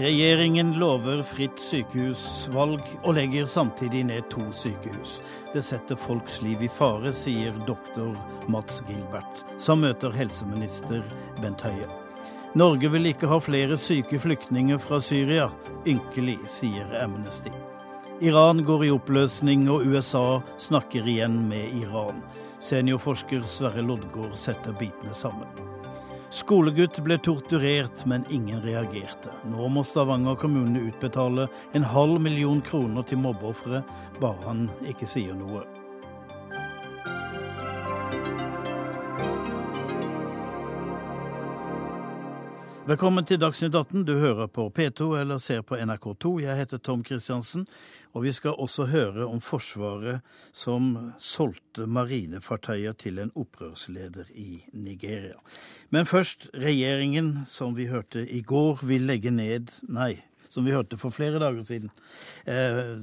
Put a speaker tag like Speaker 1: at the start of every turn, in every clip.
Speaker 1: Regjeringen lover fritt sykehusvalg og legger samtidig ned to sykehus. Det setter folks liv i fare, sier doktor Mats Gilbert, som møter helseminister Bent Høie. Norge vil ikke ha flere syke flyktninger fra Syria. Ynkelig, sier Amnesty. Iran går i oppløsning, og USA snakker igjen med Iran. Seniorforsker Sverre Loddgaard setter bitene sammen. Skolegutt ble torturert, men ingen reagerte. Nå må Stavanger kommune utbetale en halv million kroner til mobbeofre, bare han ikke sier noe. Velkommen til Dagsnytt 18. Du hører på P2 eller ser på NRK2. Jeg heter Tom Kristiansen. Og vi skal også høre om Forsvaret som solgte marinefartøyer til en opprørsleder i Nigeria. Men først, regjeringen, som vi hørte i går, vil legge ned Nei, som vi hørte for flere dager siden, eh,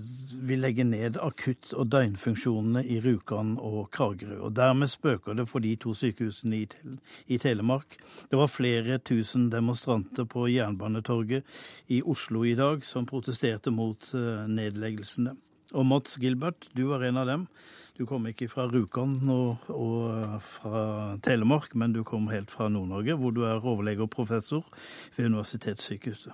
Speaker 1: vil legge ned akutt- og døgnfunksjonene i Rjukan og Kragerø. Og Dermed spøker det for de to sykehusene i, tel i Telemark. Det var flere tusen demonstranter på Jernbanetorget i Oslo i dag som protesterte mot eh, nedleggelsene. Og Mats Gilbert, du var en av dem. Du kom ikke fra Rjukan og, og, fra Telemark, men du kom helt fra Nord-Norge, hvor du er overlege og professor ved Universitetssykehuset.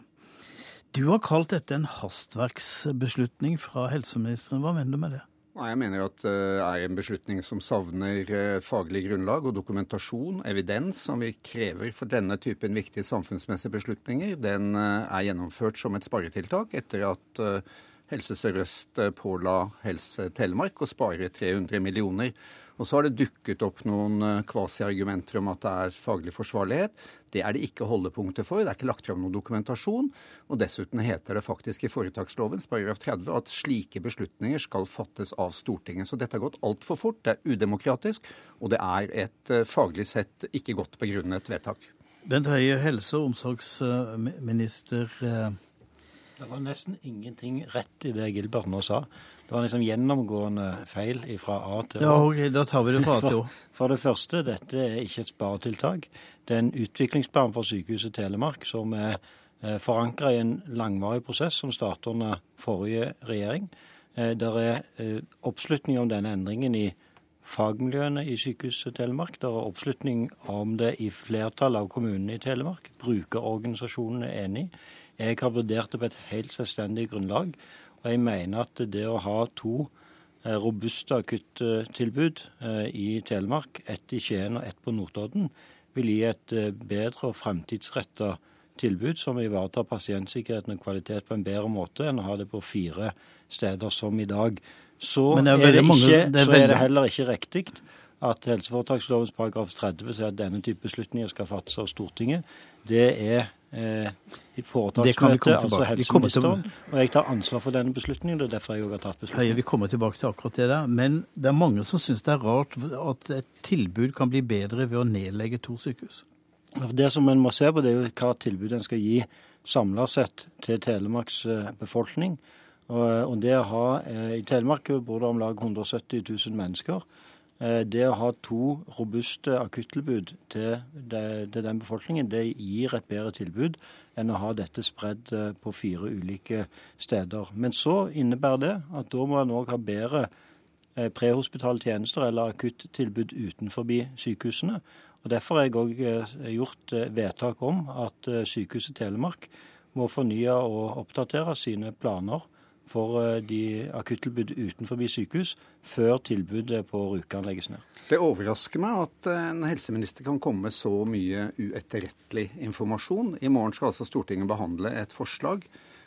Speaker 1: Du har kalt dette en hastverksbeslutning fra helseministeren. Hva mener du med det?
Speaker 2: Nei, Jeg mener at det er en beslutning som savner eh, faglig grunnlag og dokumentasjon, evidens, som vi krever for denne typen viktige samfunnsmessige beslutninger. Den eh, er gjennomført som et sparetiltak etter at eh, Helse Sør-Øst påla Helse Telemark å spare 300 millioner og så har det dukket opp noen eh, kvasiargumenter om at det er faglig forsvarlighet. Det er det ikke holdepunkter for. Det er ikke lagt fram noen dokumentasjon. Og dessuten heter det faktisk i foretaksloven paragraf 30 at slike beslutninger skal fattes av Stortinget. Så dette har gått altfor fort. Det er udemokratisk, og det er et eh, faglig sett ikke godt begrunnet vedtak.
Speaker 1: Bent Høie, helse- og omsorgsminister. Eh,
Speaker 3: det var nesten ingenting rett i det Gilbert nå sa. Det var liksom gjennomgående feil fra A til Å.
Speaker 1: Ja, ok, Da tar vi det fra A til Å.
Speaker 3: For, for det første, dette er ikke et sparetiltak. Det er en utviklingsplan for Sykehuset Telemark som er eh, forankra i en langvarig prosess som startet under forrige regjering. Der er eh, oppslutning om denne endringen i fagmiljøene i Sykehuset Telemark. Der er oppslutning om det i flertallet av kommunene i Telemark. Brukerorganisasjonene er enig. Jeg har vurdert det på et helt selvstendig grunnlag. Og jeg mener at det å ha to eh, robuste akuttilbud eh, i Telemark, ett i Skien og ett på Notodden, vil gi et eh, bedre og fremtidsretta tilbud som ivaretar pasientsikkerheten og kvalitet på en bedre måte enn å ha det på fire steder som i dag. Så er, er, det ikke, det er, så er det heller ikke riktig at helseforetakslovens paragraf 30 sier at denne type beslutninger skal fattes av Stortinget. Det er eh, i foretaksmøtet, altså helseministeren. Og jeg tar ansvar for denne beslutningen. Det er derfor jeg har tatt beslutningen.
Speaker 1: Høye, vi kommer tilbake til akkurat det der. Men det er mange som syns det er rart at et tilbud kan bli bedre ved å nedlegge to sykehus.
Speaker 3: Det som en må se på, det er jo hva tilbud en skal gi samla sett til Telemarks eh, befolkning. Og det å ha, eh, I Telemark bor det om lag 170 000 mennesker. Eh, det å ha to robuste akuttilbud til, den befolkningen, det gir et bedre tilbud enn å ha dette spredd eh, på fire ulike steder. Men så innebærer det at da må en òg ha bedre eh, prehospitale tjenester eller akuttilbud utenfor sykehusene. Og Derfor har jeg òg gjort vedtak om at Sykehuset Telemark må fornye og oppdatere sine planer for eh, de akuttilbud utenfor sykehus før tilbudet på Rjukan legges ned.
Speaker 2: Det overrasker meg at en helseminister kan komme med så mye uetterrettelig informasjon. I morgen skal altså Stortinget behandle et forslag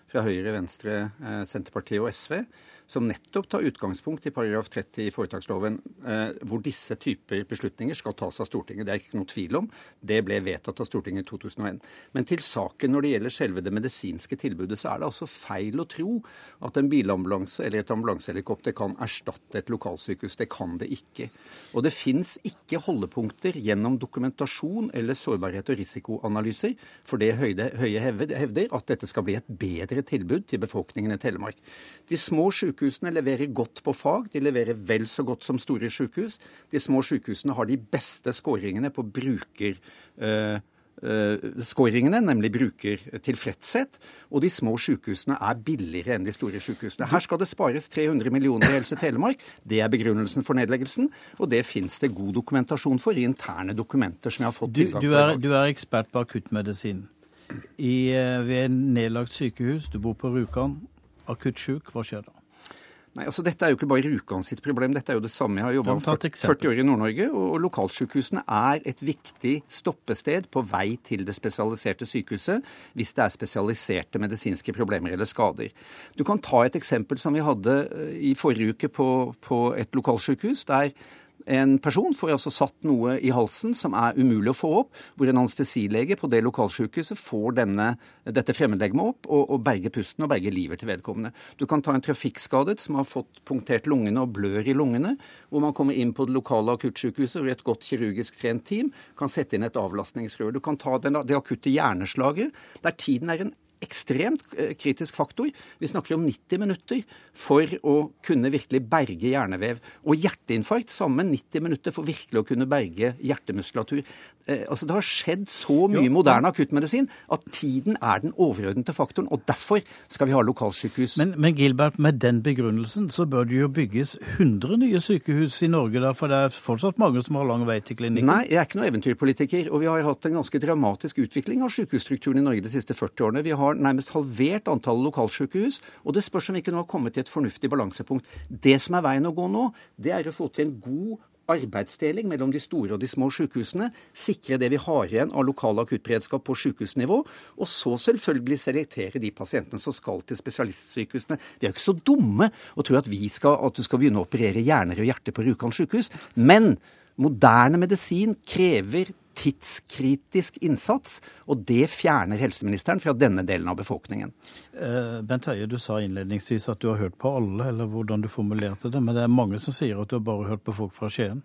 Speaker 2: fra Høyre, Venstre, eh, Senterpartiet og SV som nettopp tar utgangspunkt i paragraf 30 i foretaksloven, eh, hvor disse typer beslutninger skal tas av Stortinget. Det er ikke noe tvil om. Det ble vedtatt av Stortinget i 2001. Men til saken når det gjelder selve det medisinske tilbudet, så er det altså feil å tro at en bilambulanse eller et ambulansehelikopter kan erstatte et lokalsykehus. Det kan det ikke. Og det fins ikke holdepunkter gjennom dokumentasjon eller sårbarhet og risikoanalyser for det Høie hevder, at dette skal bli et bedre tilbud til befolkningen i Telemark. De små sykehusene sykehusene leverer godt på fag. De leverer vel så godt som store sykehus. De små sykehusene har de beste skåringene på bruker... Uh, skåringene, nemlig brukertilfredshet. Og de små sykehusene er billigere enn de store sykehusene. Her skal det spares 300 millioner i Helse Telemark. Det er begrunnelsen for nedleggelsen. Og det fins det god dokumentasjon for i interne dokumenter som jeg har fått tilgang
Speaker 1: til. Du, du, er ekspert på akuttmedisin. I, ved nedlagt sykehus, du bor på Rjukan, akuttsjuk, hva skjer da?
Speaker 2: Nei, altså Dette er jo ikke bare Rjukan sitt problem, dette er jo det samme. Jeg har jobba 40, 40 år i Nord-Norge, og lokalsykehusene er et viktig stoppested på vei til det spesialiserte sykehuset hvis det er spesialiserte medisinske problemer eller skader. Du kan ta et eksempel som vi hadde eh, i forrige uke på, på et lokalsykehus. der en person får altså satt noe i halsen som er umulig å få opp, hvor en anestesilege på det lokalsykehuset får denne, dette fremmedlegemet opp og, og berger pusten og berger livet til vedkommende. Du kan ta en trafikkskadet som har fått punktert lungene og blør i lungene, hvor man kommer inn på det lokale akuttsykehuset hvor et godt kirurgisk trent team kan sette inn et avlastningsrør. Du kan ta den, det akutte hjerneslaget, der tiden er en ekstremt eh, kritisk faktor. Vi snakker om 90 minutter for å kunne virkelig berge hjernevev. Og hjerteinfarkt sammen 90 minutter for virkelig å kunne berge hjertemuskulatur. Eh, altså Det har skjedd så mye jo, moderne akuttmedisin at tiden er den overordnede faktoren. Og derfor skal vi ha lokalsykehus.
Speaker 1: Men, men, Gilbert, med den begrunnelsen så bør det jo bygges 100 nye sykehus i Norge, da, for det er fortsatt mange som har lang vei til klinikken?
Speaker 2: Nei, jeg er ikke noen eventyrpolitiker. Og vi har hatt en ganske dramatisk utvikling av sykehusstrukturen i Norge de siste 40 årene. Vi har har nærmest halvert antallet lokalsykehus. Og det spørs om vi ikke nå har kommet til et fornuftig balansepunkt. Det som er veien å gå nå, det er å få til en god arbeidsdeling mellom de store og de små sykehusene, sikre det vi har igjen av lokal akuttberedskap på sykehusnivå, og så selvfølgelig selektere de pasientene som skal til spesialistsykehusene. Vi er jo ikke så dumme og tror at, vi skal, at du skal begynne å operere hjerner og hjerte på Rjukan sykehus. Men moderne medisin krever tidskritisk innsats, og det fjerner helseministeren fra denne delen av befolkningen.
Speaker 1: Eh, Bent Høie, du sa innledningsvis at du har hørt på alle, eller hvordan du formulerte det, men det er mange som sier at du har bare hørt på folk fra Skien?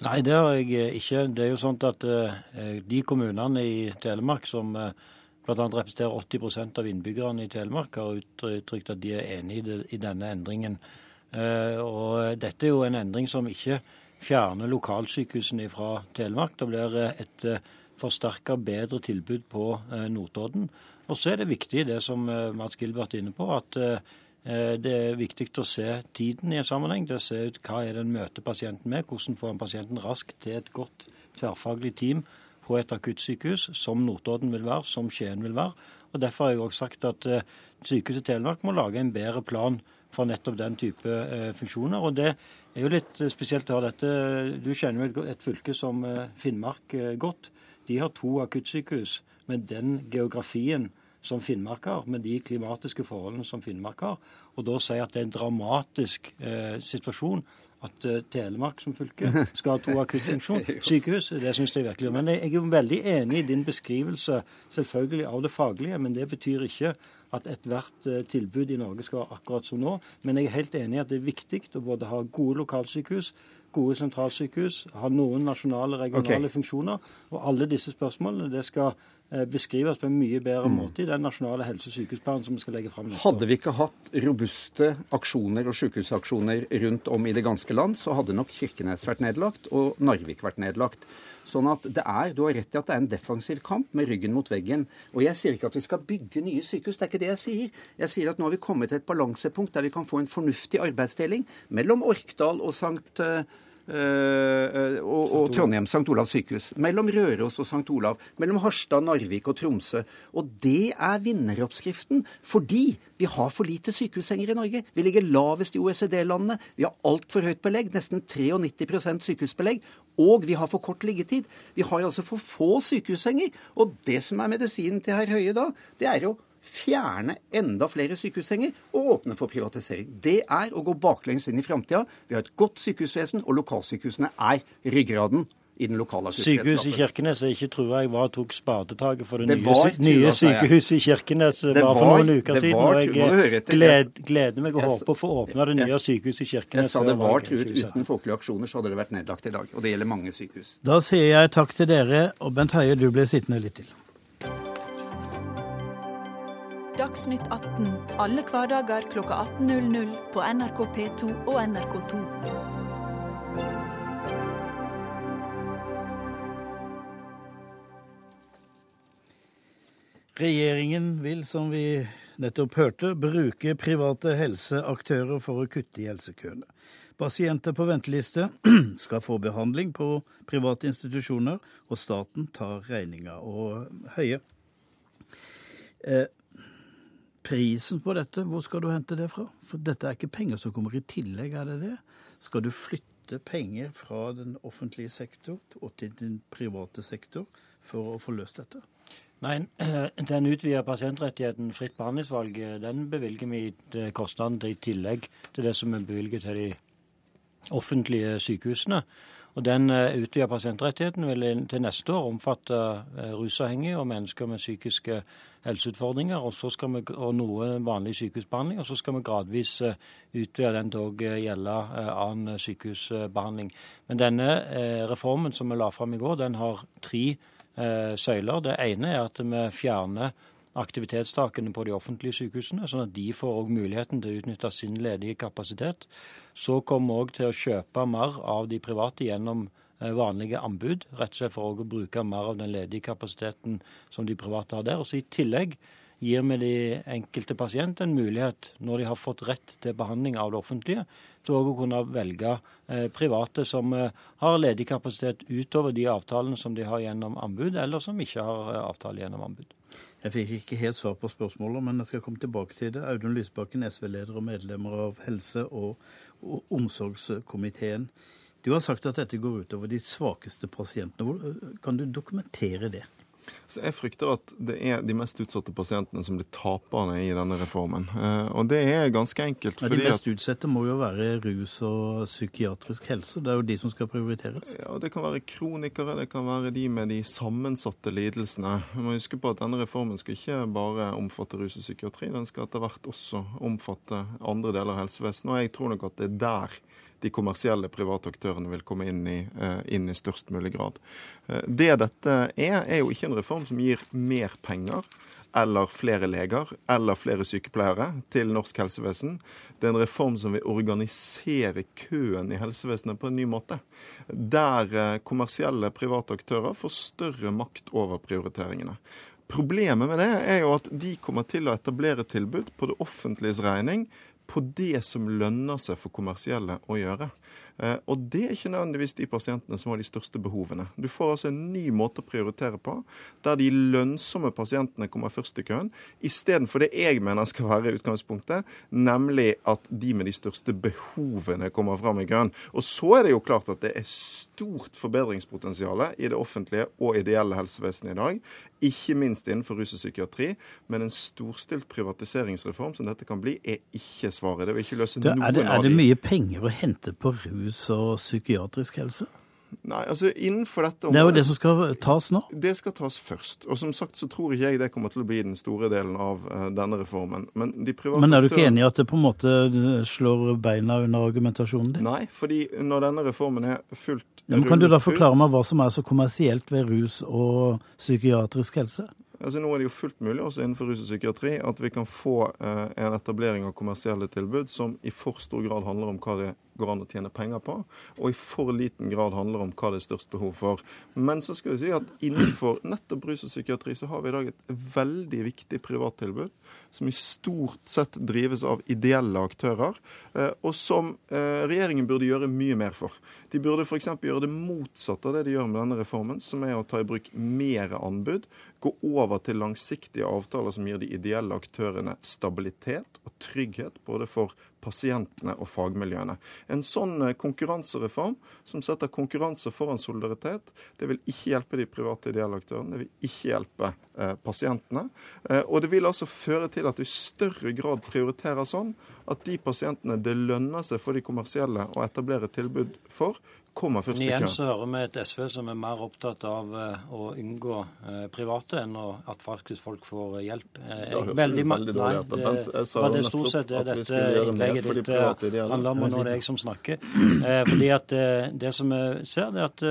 Speaker 3: Nei, det har jeg eh, ikke. Det er jo sånn at eh, de kommunene i Telemark som eh, bl.a. representerer 80% av innbyggerne i Telemark, har uttrykt at de er enig i, i denne endringen. Eh, og dette er jo en endring som ikke fjerne lokalsykehusene fra Telemark. Det blir eh, et eh, forsterka, bedre tilbud på eh, Notodden. Og så er det viktig, det som Mats Gilbert er inne på, at det er viktig å se tiden i en sammenheng. Det å se ut hva er det en møter pasienten med. Hvordan får en pasienten raskt til et godt tverrfaglig team på et akuttsykehus, som Notodden vil være, som Skien vil være. Og Derfor har jeg også sagt at Sykehuset Telemark må lage en bedre plan for nettopp den type funksjoner. og det det er jo litt eh, spesielt å høre dette. Du kjenner vel et fylke som eh, Finnmark eh, godt. De har to akuttsykehus med den geografien som Finnmark har, med de klimatiske forholdene som Finnmark har. Og da sier at det er en dramatisk eh, situasjon at eh, Telemark som fylke skal ha to akuttfunksjonssykehus. Det syns jeg virkelig. Men jeg er jo veldig enig i din beskrivelse selvfølgelig av det faglige, men det betyr ikke at ethvert eh, tilbud i Norge skal være akkurat som nå. Men jeg er helt enig i at det er viktig å både ha gode lokalsykehus, gode sentralsykehus, ha noen nasjonale, regionale okay. funksjoner. Og alle disse spørsmålene det skal beskrives på en mye bedre mm. måte i den nasjonale helse- og sykehusplanen som vi skal legge fram.
Speaker 2: Hadde vi ikke hatt robuste aksjoner og sykehusaksjoner rundt om i det ganske land, så hadde nok Kirkenes vært nedlagt og Narvik vært nedlagt. Sånn at det er, Du har rett i at det er en defensiv kamp med ryggen mot veggen. Og Jeg sier ikke at vi skal bygge nye sykehus, det er ikke det jeg sier. Jeg sier at nå har vi kommet til et balansepunkt der vi kan få en fornuftig arbeidsdeling mellom Orkdal og Sankt Uh, og, og, Trondheim, St. Olavs sykehus. Mellom Røros og St. Olav. Mellom Harstad, Narvik og Tromsø. Og det er vinneroppskriften fordi vi har for lite sykehussenger i Norge. Vi ligger lavest i OECD-landene. Vi har altfor høyt belegg, nesten 93 sykehusbelegg. Og vi har for kort liggetid. Vi har altså for få sykehussenger. Og det som er medisinen til herr Høie da, det er jo fjerne enda flere sykehussenger og åpne for privatisering. Det er å gå baklengs inn i framtida. Vi har et godt sykehusvesen, og lokalsykehusene er ryggraden i den lokale
Speaker 3: Sykehuset i Kirkenes jeg ikke tror jeg var tok spadetaket for det, det nye, nye sykehuset i Kirkenes det var, for noen uker siden. Var, og jeg gled, gleder meg og håper å få åpne det nye sykehuset i Kirkenes.
Speaker 2: Jeg sa det var truet uten folkelige aksjoner, så hadde det vært nedlagt i dag. Og det gjelder mange sykehus.
Speaker 1: Da sier jeg takk til dere, og Bent Høie, du blir sittende litt til.
Speaker 4: Dagsnytt 18 alle hverdager klokka 18.00 på NRK P2 og NRK2.
Speaker 1: Regjeringen vil, som vi nettopp hørte, bruke private helseaktører for å kutte i helsekøene. Pasienter på venteliste skal få behandling på private institusjoner, og staten tar regninga. Og Høie, eh, prisen på dette, hvor skal du hente det fra? For dette er ikke penger som kommer i tillegg, er det det? Skal du flytte penger fra den offentlige sektor og til den private sektor for å få løst dette?
Speaker 3: Nei, Den utvidede pasientrettigheten fritt behandlingsvalg den bevilger vi kostnadene i tillegg til det som vi bevilger til de offentlige sykehusene. Og Den eh, utvida pasientrettigheten vil til neste år omfatte eh, rusavhengige og mennesker med psykiske helseutfordringer, og, så skal vi, og noe vanlig sykehusbehandling. Og så skal vi gradvis eh, utvide den til å gjelde annen sykehusbehandling. Men denne reformen som vi la fram i går, den har tre søyler. Det ene er at vi fjerner aktivitetstakene på de offentlige sykehusene, sånn at de får også muligheten til å utnytte sin ledige kapasitet. Så kommer vi òg til å kjøpe mer av de private gjennom eh, vanlige anbud, rett og slett for å bruke mer av den ledige kapasiteten som de private har der. Og så I tillegg gir vi de enkelte pasient en mulighet, når de har fått rett til behandling av det offentlige, til å kunne velge eh, private som eh, har ledig kapasitet utover de avtalene som de har gjennom anbud, eller som ikke har avtale gjennom anbud.
Speaker 1: Jeg fikk ikke helt svar på spørsmålet, men jeg skal komme tilbake til det. Audun Lysbakken, SV-leder og medlemmer av helse- og omsorgskomiteen. Du har sagt at dette går utover de svakeste pasientene. Kan du dokumentere det?
Speaker 5: Så Jeg frykter at det er de mest utsatte pasientene som blir taperne i denne reformen. Eh, og det er ganske enkelt.
Speaker 1: Ja, de mest utsatte må jo være rus og psykiatrisk helse. Det er jo de som skal prioriteres.
Speaker 5: Ja, Det kan være kronikere, det kan være de med de sammensatte lidelsene. Vi må huske på at denne reformen skal ikke bare omfatte rus og psykiatri, den skal etter hvert også omfatte andre deler av helsevesenet. Og jeg tror nok at det er der de kommersielle private aktørene vil komme inn i, eh, inn i størst mulig grad. Eh, det dette er, er jo ikke en reform som gir mer penger eller flere leger eller flere sykepleiere til norsk helsevesen. Det er en reform som vil organisere køen i helsevesenet på en ny måte. Der eh, kommersielle private aktører får større makt over prioriteringene. Problemet med det er jo at de kommer til å etablere tilbud på det offentliges regning på det som lønner seg for kommersielle å gjøre. Eh, og det er ikke nødvendigvis de pasientene som har de største behovene. Du får altså en ny måte å prioritere på, der de lønnsomme pasientene kommer først i køen, istedenfor det jeg mener skal være utgangspunktet, nemlig at de med de største behovene kommer fram i køen. Og så er det jo klart at det er stort forbedringspotensial i det offentlige og ideelle helsevesenet i dag ikke minst innenfor rus og psykiatri. Men en storstilt privatiseringsreform som dette kan bli, er ikke svaret. Det vil ikke løse noen
Speaker 1: av de Er det mye penger å hente på rus og psykiatrisk helse?
Speaker 5: Nei, altså innenfor dette
Speaker 1: området... Det er jo det som skal tas nå?
Speaker 5: Det skal tas først. Og som sagt så tror ikke jeg det kommer til å bli den store delen av uh, denne reformen. Men, de
Speaker 1: Men er du ikke enig i at det på en måte slår beina under argumentasjonen din?
Speaker 5: Nei, fordi når denne reformen er fullt
Speaker 1: ja, men Kan du da forklare meg hva som er så kommersielt ved rus og psykiatrisk helse?
Speaker 5: Altså Nå er det jo fullt mulig også innenfor rus og psykiatri at vi kan få eh, en etablering av kommersielle tilbud som i for stor grad handler om hva det går an å tjene penger på, og i for liten grad handler om hva det er størst behov for. Men så skal vi si at innenfor nettopp rus og psykiatri så har vi i dag et veldig viktig privattilbud som i stort sett drives av ideelle aktører, eh, og som eh, regjeringen burde gjøre mye mer for. De burde f.eks. gjøre det motsatte av det de gjør med denne reformen, som er å ta i bruk mer anbud, gå over til langsiktige avtaler som gir de ideelle aktørene stabilitet og trygghet, både for pasientene og fagmiljøene. En sånn eh, konkurransereform som setter konkurranse foran solidaritet, det vil ikke hjelpe de private ideelle aktørene, det vil ikke hjelpe eh, pasientene. Eh, og det vil altså føre til at vi i større grad prioriterer sånn at de pasientene det lønner seg for de kommersielle å etablere tilbud for, kommer først i
Speaker 3: køen. Igjen så hører vi et SV som er mer opptatt av uh, å unngå uh, private enn at faktisk folk får uh, hjelp.
Speaker 5: Uh, veldig, veldig nei, det,
Speaker 3: var det stort sett det dette innlegget ditt handler om, og nå er det jeg som snakker. fordi at Det som vi ser, det er at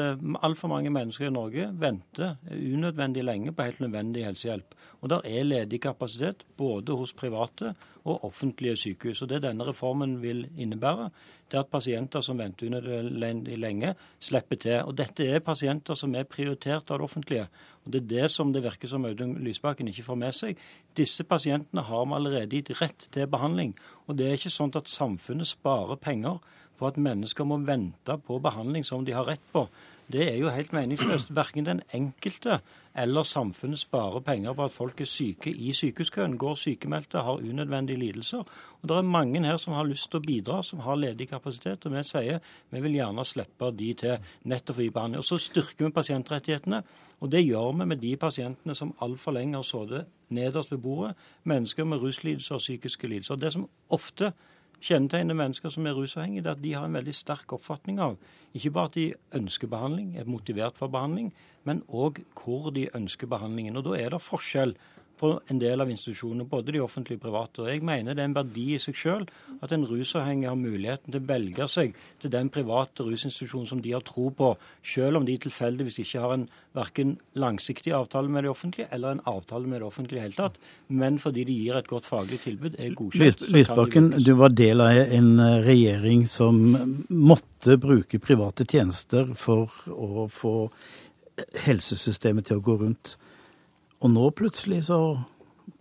Speaker 3: altfor mange mennesker i Norge venter unødvendig lenge på helt nødvendig helsehjelp. Og der er ledig kapasitet både hos private og offentlige sykehus. Og Det denne reformen vil innebære, det er at pasienter som venter unødvendig lenge, slipper til. Og Dette er pasienter som er prioritert av det offentlige. Og Det er det som det virker som Audun Lysbakken ikke får med seg. Disse pasientene har vi allerede gitt rett til behandling. Og det er ikke sånn at samfunnet sparer penger på at mennesker må vente på behandling som de har rett på. Det er jo helt meningsløst. Verken den enkelte eller samfunnet sparer penger på at folk er syke i sykehuskøen, går sykemeldte, har unødvendige lidelser. Og Det er mange her som har lyst til å bidra, som har ledig kapasitet. Og vi sier vi vil gjerne slippe de til nettopp for å behandling. Og så styrker vi pasientrettighetene. Og det gjør vi med de pasientene som altfor lenge har sittet nederst ved bordet. Mennesker med ruslidelser og psykiske lidelser. Det som ofte kjennetegner mennesker som er rusavhengige, er at de har en veldig sterk oppfatning av ikke bare at de ønsker behandling, er motivert for behandling, men òg hvor de ønsker behandlingen. Og Da er det forskjell på en del av institusjonene, både de offentlige og private. Og Jeg mener det er en verdi i seg selv at en rusavhengig har muligheten til å velge seg til den private rusinstitusjonen som de har tro på, selv om de tilfeldigvis ikke har en verken langsiktig avtale med det offentlige eller en avtale med det offentlige i hele tatt, men fordi de gir et godt faglig tilbud, er godkjent.
Speaker 1: Lysbakken, du var del av en regjering som måtte bruke private tjenester for å få helsesystemet til å gå rundt. Og nå plutselig så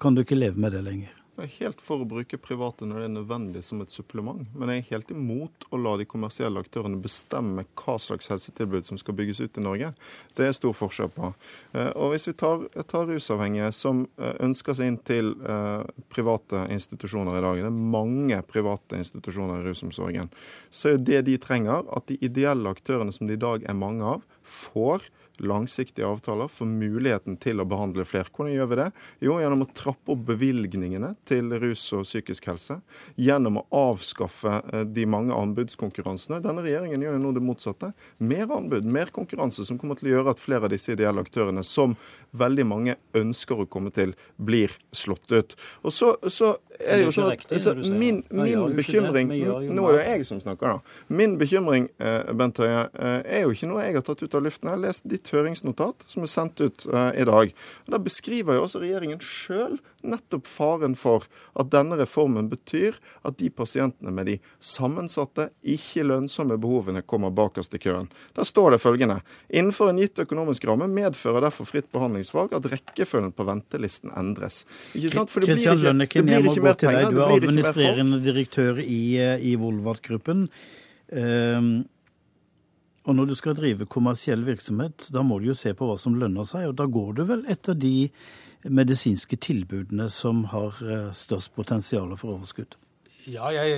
Speaker 1: kan du ikke leve med det lenger.
Speaker 5: Jeg er helt for å bruke private når det er nødvendig som et supplement. Men jeg er helt imot å la de kommersielle aktørene bestemme hva slags helsetilbud som skal bygges ut i Norge. Det er stor forskjell på. Eh, og hvis vi tar, tar rusavhengige som eh, ønsker seg inn til eh, private institusjoner i dag, det er mange private institusjoner i rusomsorgen, så er det de trenger, at de ideelle aktørene som det i dag er mange av, får langsiktige avtaler, får muligheten til å behandle flere. Hvordan gjør vi det? Jo, gjennom å trappe opp bevilgningene til rus og psykisk helse. Gjennom å avskaffe eh, de mange anbudskonkurransene. Denne regjeringen gjør jo nå det motsatte. Mer anbud, mer konkurranse, som kommer til å gjøre at flere av disse ideelle aktørene, som veldig mange ønsker å komme til, blir slått ut. Og så, så er jo sånn at så min, min bekymring Nå er det jeg som snakker, da. Min bekymring, eh, Bent Høie, eh, er jo ikke noe jeg har tatt ut av luften. Jeg har lest høringsnotat som er sendt ut uh, i dag. Og Der beskriver jo også regjeringen sjøl nettopp faren for at denne reformen betyr at de pasientene med de sammensatte, ikke lønnsomme behovene kommer bakerst i køen. Der står det følgende innenfor en gitt økonomisk ramme medfører derfor fritt behandlingsvalg at rekkefølgen på ventelisten endres.
Speaker 1: Ikke sant? For det blir ikke, det blir ikke mer penger. Du er administrerende direktør i, eh, i Volvat-gruppen. Um, og når du skal drive kommersiell virksomhet, da må du jo se på hva som lønner seg. Og da går du vel etter de medisinske tilbudene som har eh, størst potensial for overskudd?
Speaker 6: Ja, jeg,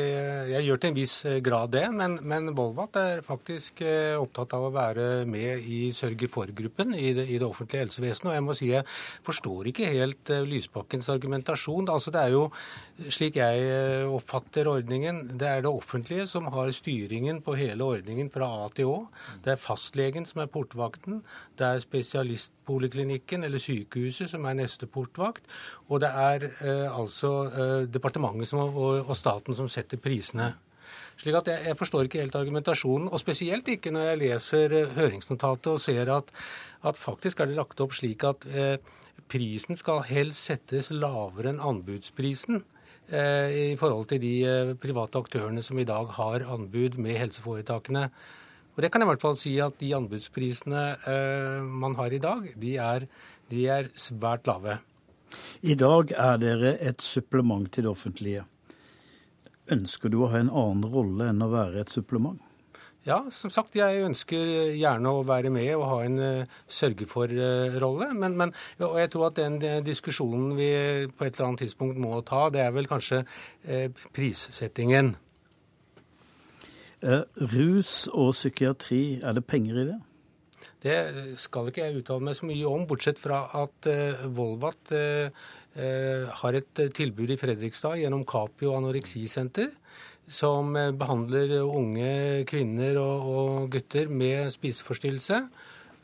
Speaker 6: jeg, gjør til en viss eh, grad det. Men, men Volvat er faktisk eh, opptatt av å være med i sørge-for-gruppen i, i, det offentlige helsevesenet. Og jeg må si jeg forstår ikke helt Lysbakkens argumentasjon. Altså Det er jo slik jeg eh, oppfatter ordningen, det er det offentlige som har styringen på hele ordningen fra A til Å. Det er fastlegen som er portvakten. Det er spesialistpoliklinikken eller sykehuset som er neste portvakt. Og det er eh, altså eh, departementet som, og, og, staten som setter prisene. Slik at jeg, jeg, forstår ikke helt argumentasjonen, og spesielt ikke når jeg leser eh, høringsnotatet og ser at, at faktisk er det lagt opp slik at eh, prisen skal helst settes lavere enn anbudsprisen. Eh, i forhold til de eh, private aktørene som i dag har anbud med helseforetakene. Og det kan jeg i hvert fall si at de anbudsprisene eh, man har i dag, de er, de er svært lave.
Speaker 1: I dag er dere et supplement til det offentlige. Ønsker du å ha en annen rolle enn å være et supplement?
Speaker 6: Ja, som sagt, jeg ønsker gjerne å være med og ha en uh, sørge-for-rolle. Men, men, og jeg tror at den diskusjonen vi på et eller annet tidspunkt må ta, det er vel kanskje uh, prissettingen.
Speaker 1: Uh, rus og psykiatri, er det penger i det?
Speaker 6: Det skal ikke jeg uttale meg så mye om, bortsett fra at Volvat har et tilbud i Fredrikstad gjennom Capio anoreksisenter som eh, behandler unge kvinner og, og gutter med spiseforstyrrelse.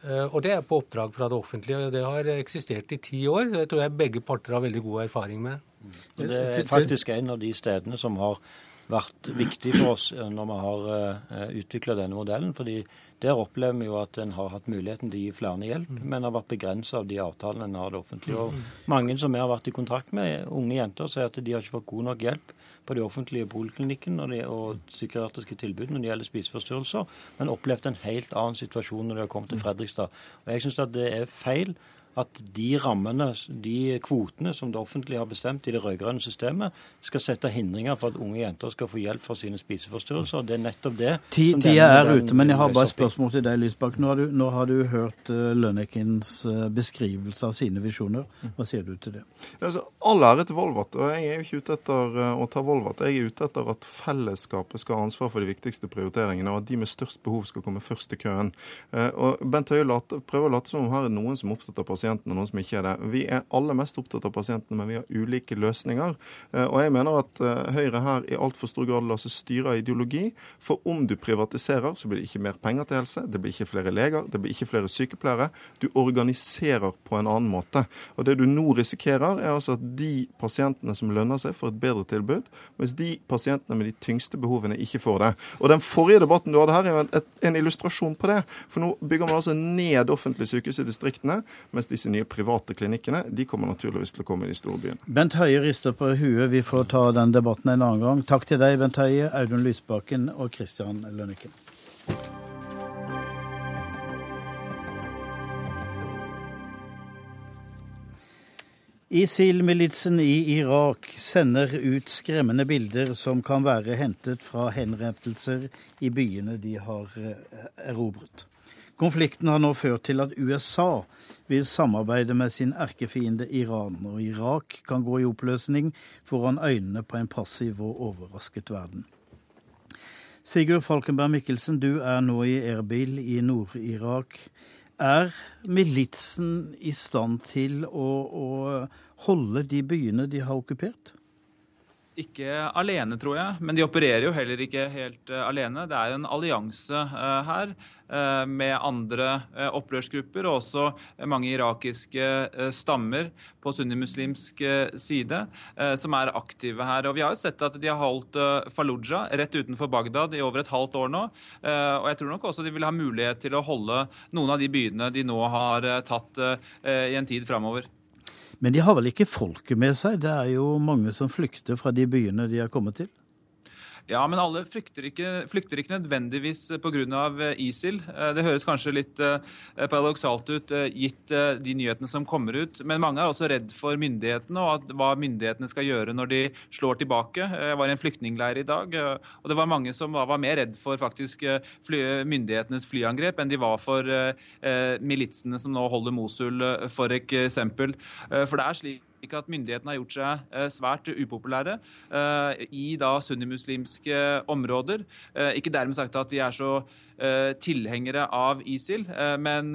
Speaker 6: Eh, og det er på oppdrag fra det offentlige. og Det har eksistert i ti år. Det tror jeg begge parter har veldig god erfaring med.
Speaker 3: Det er faktisk en av de stedene som har vært viktig for oss eh, når vi har utvikla denne modellen. fordi Der opplever vi jo at en har hatt muligheten til å gi flere hjelp, mm. men har vært begrensa av de avtalene en har det offentlige. Og mange som vi har vært i kontakt med, unge jenter, sier at de har ikke fått god nok hjelp på de offentlige poliklinikkene og, og psykiatriske tilbud når det gjelder spiseforstyrrelser, men opplevd en helt annen situasjon når de har kommet til Fredrikstad. Og Jeg syns det er feil at de rammene, de kvotene som det offentlige har bestemt i det rød-grønne systemet, skal sette hindringer for at unge jenter skal få hjelp for sine spiseforstyrrelser. Det er nettopp det.
Speaker 1: Tida er ute, men jeg har bare et spørsmål til deg, Lysbakk. Nå, nå, har du hørt uh, Lønnekens uh, beskrivelse av sine visjoner. Hva sier du til det?
Speaker 5: Altså, all ære til Volvat. og Jeg er jo ikke ute etter uh, å ta Volvat. Jeg er ute etter at fellesskapet skal ha ansvar for de viktigste prioriteringene, og at de med størst behov skal komme først i køen. og Bent Høie prøver å late som om her er noen som er opptatt av pasienter pasientene, og noen som ikke er det. Vi er alle mest opptatt av pasientene, men vi har ulike løsninger. Eh, og jeg mener at eh, Høyre her i altfor stor grad lar seg styre av ideologi. For om du privatiserer, så blir det ikke mer penger til helse, det blir ikke flere leger, det blir ikke flere sykepleiere. Du organiserer på en annen måte. Og det du nå risikerer, er altså at de pasientene som lønner seg, får et bedre tilbud, mens de pasientene med de tyngste behovene ikke får det. Og den forrige debatten du hadde her, er en, en illustrasjon på det. For nå bygger man altså ned offentlige sykehus i distriktene, mens de disse nye private klinikkene de kommer naturligvis til å komme i de store byene.
Speaker 1: Bent Høie rister på huet. Vi får ta den debatten en annen gang. Takk til deg, Bent Høie, Audun Lysbakken og Christian Lønneken. ISIL-militsen i Irak sender ut skremmende bilder som kan være hentet fra henrettelser i byene de har eh, erobret. Konflikten har nå ført til at USA vil samarbeide med sin erkefiende Iran, og Irak kan gå i oppløsning foran øynene på en passiv og overrasket verden. Sigurd Falkenberg Mikkelsen, du er nå i Erbil i Nord-Irak. Er militsen i stand til å, å holde de byene de har okkupert?
Speaker 7: Ikke alene, tror jeg, men de opererer jo heller ikke helt uh, alene. Det er en allianse uh, her uh, med andre opprørsgrupper og også mange irakiske stammer på sunnimuslimsk side som er aktive her. Og Vi har jo sett at de har holdt Fallujah rett utenfor Bagdad i over et halvt år nå. Og jeg tror nok også de vil ha mulighet til å holde noen av de byene de nå har tatt i en tid framover.
Speaker 1: Men de har vel ikke folket med seg? Det er jo mange som flykter fra de byene de har kommet til?
Speaker 7: Ja, men alle flykter ikke, flykter ikke nødvendigvis pga. Eh, ISIL. Eh, det høres kanskje litt eh, paradoksalt ut gitt de nyhetene som kommer ut. Men mange er også redd for myndighetene og hva myndighetene skal gjøre når de slår tilbake. Jeg var i en flyktningleir i dag, og det var mange som var, mer redd for faktisk fly, myndighetenes flyangrep enn de var for militsene som nå holder Mosul, f.eks. For, for det er slik ikke at myndighetene har gjort seg eh, svært upopulære eh, i da sunnimuslimske områder. Eh, ikke dermed sagt at de er så tilhengere av ISIL, men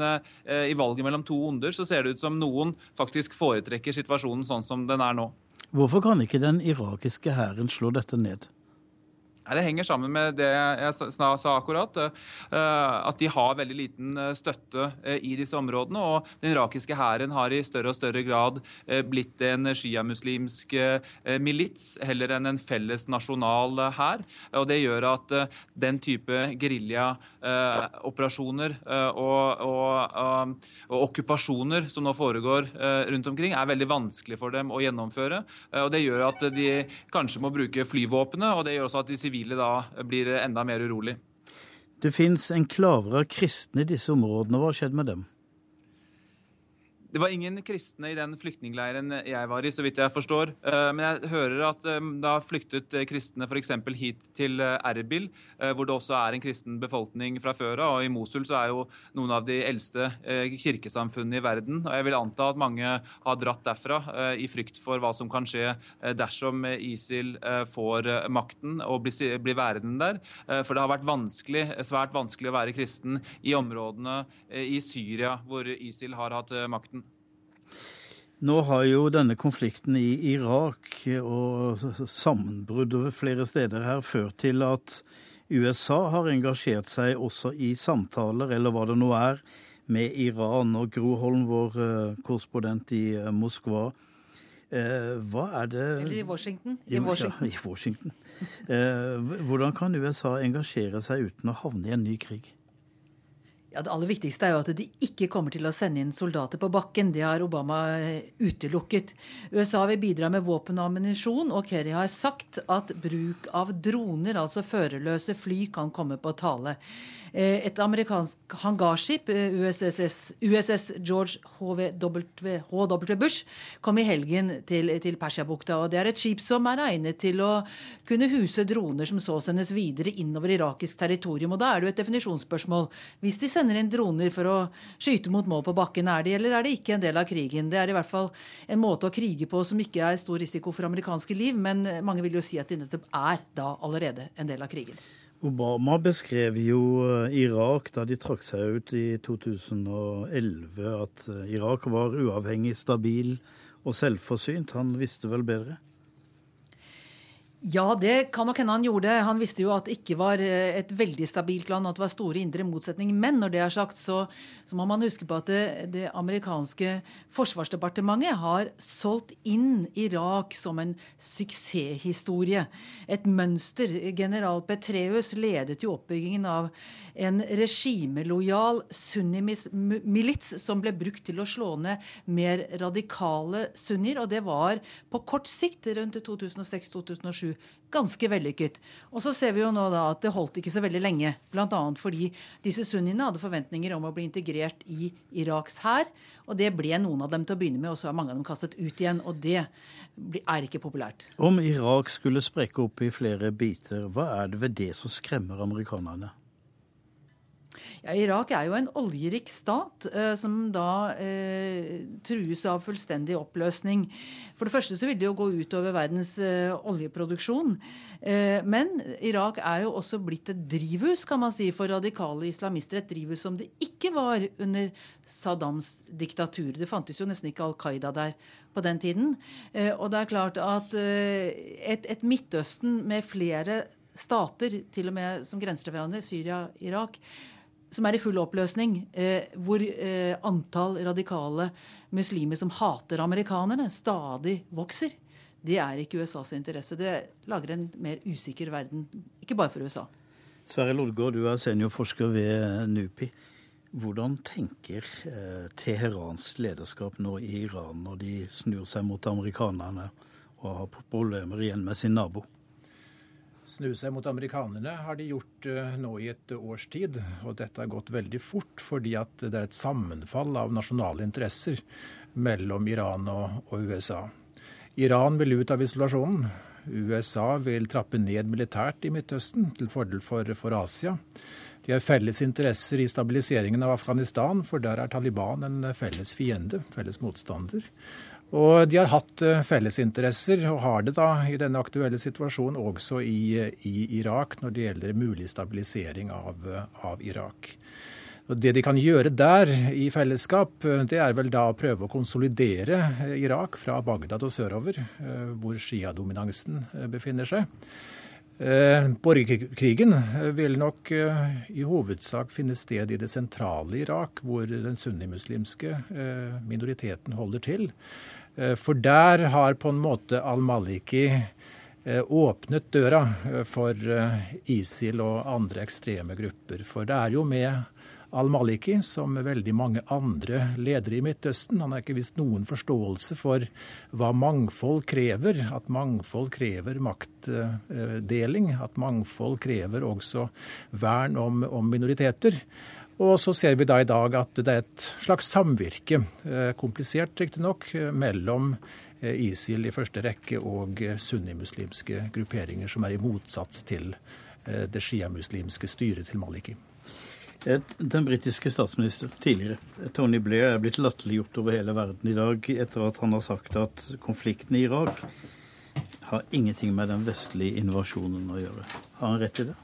Speaker 7: i valget mellom to onder så ser det ut som noen faktisk foretrekker situasjonen sånn som den er nå.
Speaker 1: Hvorfor kan ikke den irakiske hæren slå dette ned?
Speaker 7: Det henger sammen med det jeg sa akkurat. Eh, at de har veldig liten eh, støtte eh, i disse områdene. Og den irakiske hæren har i større og større grad blitt en sjiamuslimsk milits heller enn en felles nasjonal hær. Og det gjør at den type geriljaoperasjoner og, og, og, okkupasjoner som nå foregår rundt omkring, er veldig vanskelig for dem å gjennomføre. Og det gjør at de kanskje må bruke flyvåpenet, og det gjør også at de sivile da blir enda mer urolig.
Speaker 1: Det fins enklaver av kristne i disse områdene. Hva har skjedd med dem?
Speaker 7: Det var ingen kristne i den flyktningleiren jeg var i, så vidt jeg forstår. Eh, men jeg hører at da flyktet eh, kristne f.eks. hit til Erbil, hvor det også er en kristen befolkning fra før av. Og i Mosul så er jo noen av de eldste kirkesamfunnene i verden. Og jeg vil anta at mange har dratt derfra i frykt for hva som kan skje dersom ISIL får makten og blir værende der. For det har vært vanskelig, svært vanskelig å være kristen i områdene i Syria hvor ISIL har hatt makten.
Speaker 1: Nå har jo denne konflikten i Irak og sammenbrudd over flere steder her ført til at USA har engasjert seg også i samtaler, eller hva det nå er, med Iran. Og Gro Holm, vår eh, korrespondent i eh, Moskva, eh, hva er det
Speaker 8: Eller i Washington. I Washington.
Speaker 1: Ja, i Washington. Hvordan kan USA engasjere seg uten å havne i en ny krig?
Speaker 8: Ja, Det aller viktigste er jo at de ikke kommer til å sende inn soldater på bakken. Det har Obama eh, utelukket. USA vil bidra med våpen og ammunisjon, og Kerry har sagt at bruk av droner, altså førerløse fly, kan komme på tale. Eh, et amerikansk hangarskip, eh, USS, USS George HW, HW Bush, kom i helgen til, til Persiabukta. og Det er et skip som er egnet til å kunne huse droner som så sendes videre innover irakisk territorium. og Da er det jo et definisjonsspørsmål. Hvis de sender inn droner for å skyte mot mål på bakken, er de eller er de ikke en del av krigen? Det er i hvert fall en måte å krige på som ikke er stor risiko for amerikanske liv, men mange vil jo si at de nettopp er da allerede en del av krigen.
Speaker 1: Obama beskrev jo eh, Irak da de trakk seg ut i 2011, at eh, Irak var uavhengig, stabil og selvforsynt. Han visste vel bedre?
Speaker 8: Ja, det kan nok hende han gjorde. Han visste jo at det ikke var eh, et veldig stabilt land, at det var store indre motsetninger. Men når det er sagt, så, så må man huske på at det, det, amerikanske forsvarsdepartementet har solgt inn Irak som en suksesshistorie. Et mønster. General Petreus ledet jo oppbyggingen av en regimelojal sunnimilits som ble brukt til å slå ned mer radikale sunnier. Og det var på kort sikt, rundt 2006-2007 ganske vellykket. Og så ser vi jo nå da at det holdt ikke så veldig lenge. Bl.a. fordi disse sunniene hadde forventninger om å bli integrert i Iraks hær. Og det ble noen av dem til å begynne med, og så er mange av dem kastet ut igjen. Og det er ikke populært.
Speaker 1: Om Irak skulle sprekke opp i flere biter, hva er det ved det som skremmer amerikanerne?
Speaker 8: Ja, Irak er jo en oljerik stat eh, som da eh, trues av fullstendig oppløsning. For det første så vil det jo gå utover verdens eh, oljeproduksjon. Eh, men Irak er jo også blitt et drivhus kan man si, for radikale islamister. Et drivhus som det ikke var under Saddams diktatur. Det fantes jo nesten ikke Al Qaida der på den tiden. Eh, og det er klart at eh, et, et Midtøsten med flere stater, til og med som grenser til hverandre, Syria, Irak, som er i full oppløsning, eh, hvor eh, antall radikale muslimer som hater amerikanerne, stadig vokser. Det er ikke USAs interesse. Det lager en mer usikker verden, ikke bare for USA.
Speaker 1: Sverre Lodgaard, du er seniorforsker ved NUPI. Hvordan tenker eh, Teherans lederskap nå i Iran når de snur seg mot amerikanerne og har problemer igjen med sin nabo?
Speaker 9: Snu seg mot amerikanerne har de gjort uh, nå i et års tid. Og dette har gått veldig fort fordi at det er et sammenfall av nasjonale interesser mellom Iran og, og USA. Iran vil ut av isolasjonen. USA vil trappe ned militært i Midtøsten til fordel for, for Asia. De har felles interesser i stabiliseringen av Afghanistan, for der er Taliban en felles fiende, felles motstander. Og de har hatt eh, fellesinteresser, og har det da i denne aktuelle situasjonen også i, i Irak når det gjelder mulig stabilisering av, av, Irak. Og Det de kan gjøre der i fellesskap, eh, det er vel da å prøve å konsolidere eh, Irak fra Bagdad og sørover, hvor Shia-dominansen befinner seg. Borgerkrigen vil nok i hovedsak finne sted i det sentrale Irak, hvor den sunnimuslimske minoriteten holder til. Eh, for der har på en måte al-Maliki eh, åpnet døra eh, for ISIL og andre ekstreme grupper. For det er jo med al-Maliki, som med veldig mange andre ledere i Midtøsten. Han har ikke vist noen forståelse for hva mangfold krever. At mangfold krever maktdeling. At mangfold krever også vern om, om minoriteter. Og så ser vi da i dag at det er et slags samvirke, eh, komplisert riktignok, eh, mellom eh, ISIL i første rekke og sunnimuslimske grupperinger som er i motsats til det sjiamuslimske styret til Maliki.
Speaker 1: Den britiske statsminister tidligere, Tony Blair, er blitt latterliggjort over hele verden i dag etter at han har sagt at konflikten i Irak har ingenting med den vestlige invasjonen å gjøre. Har han rett i det?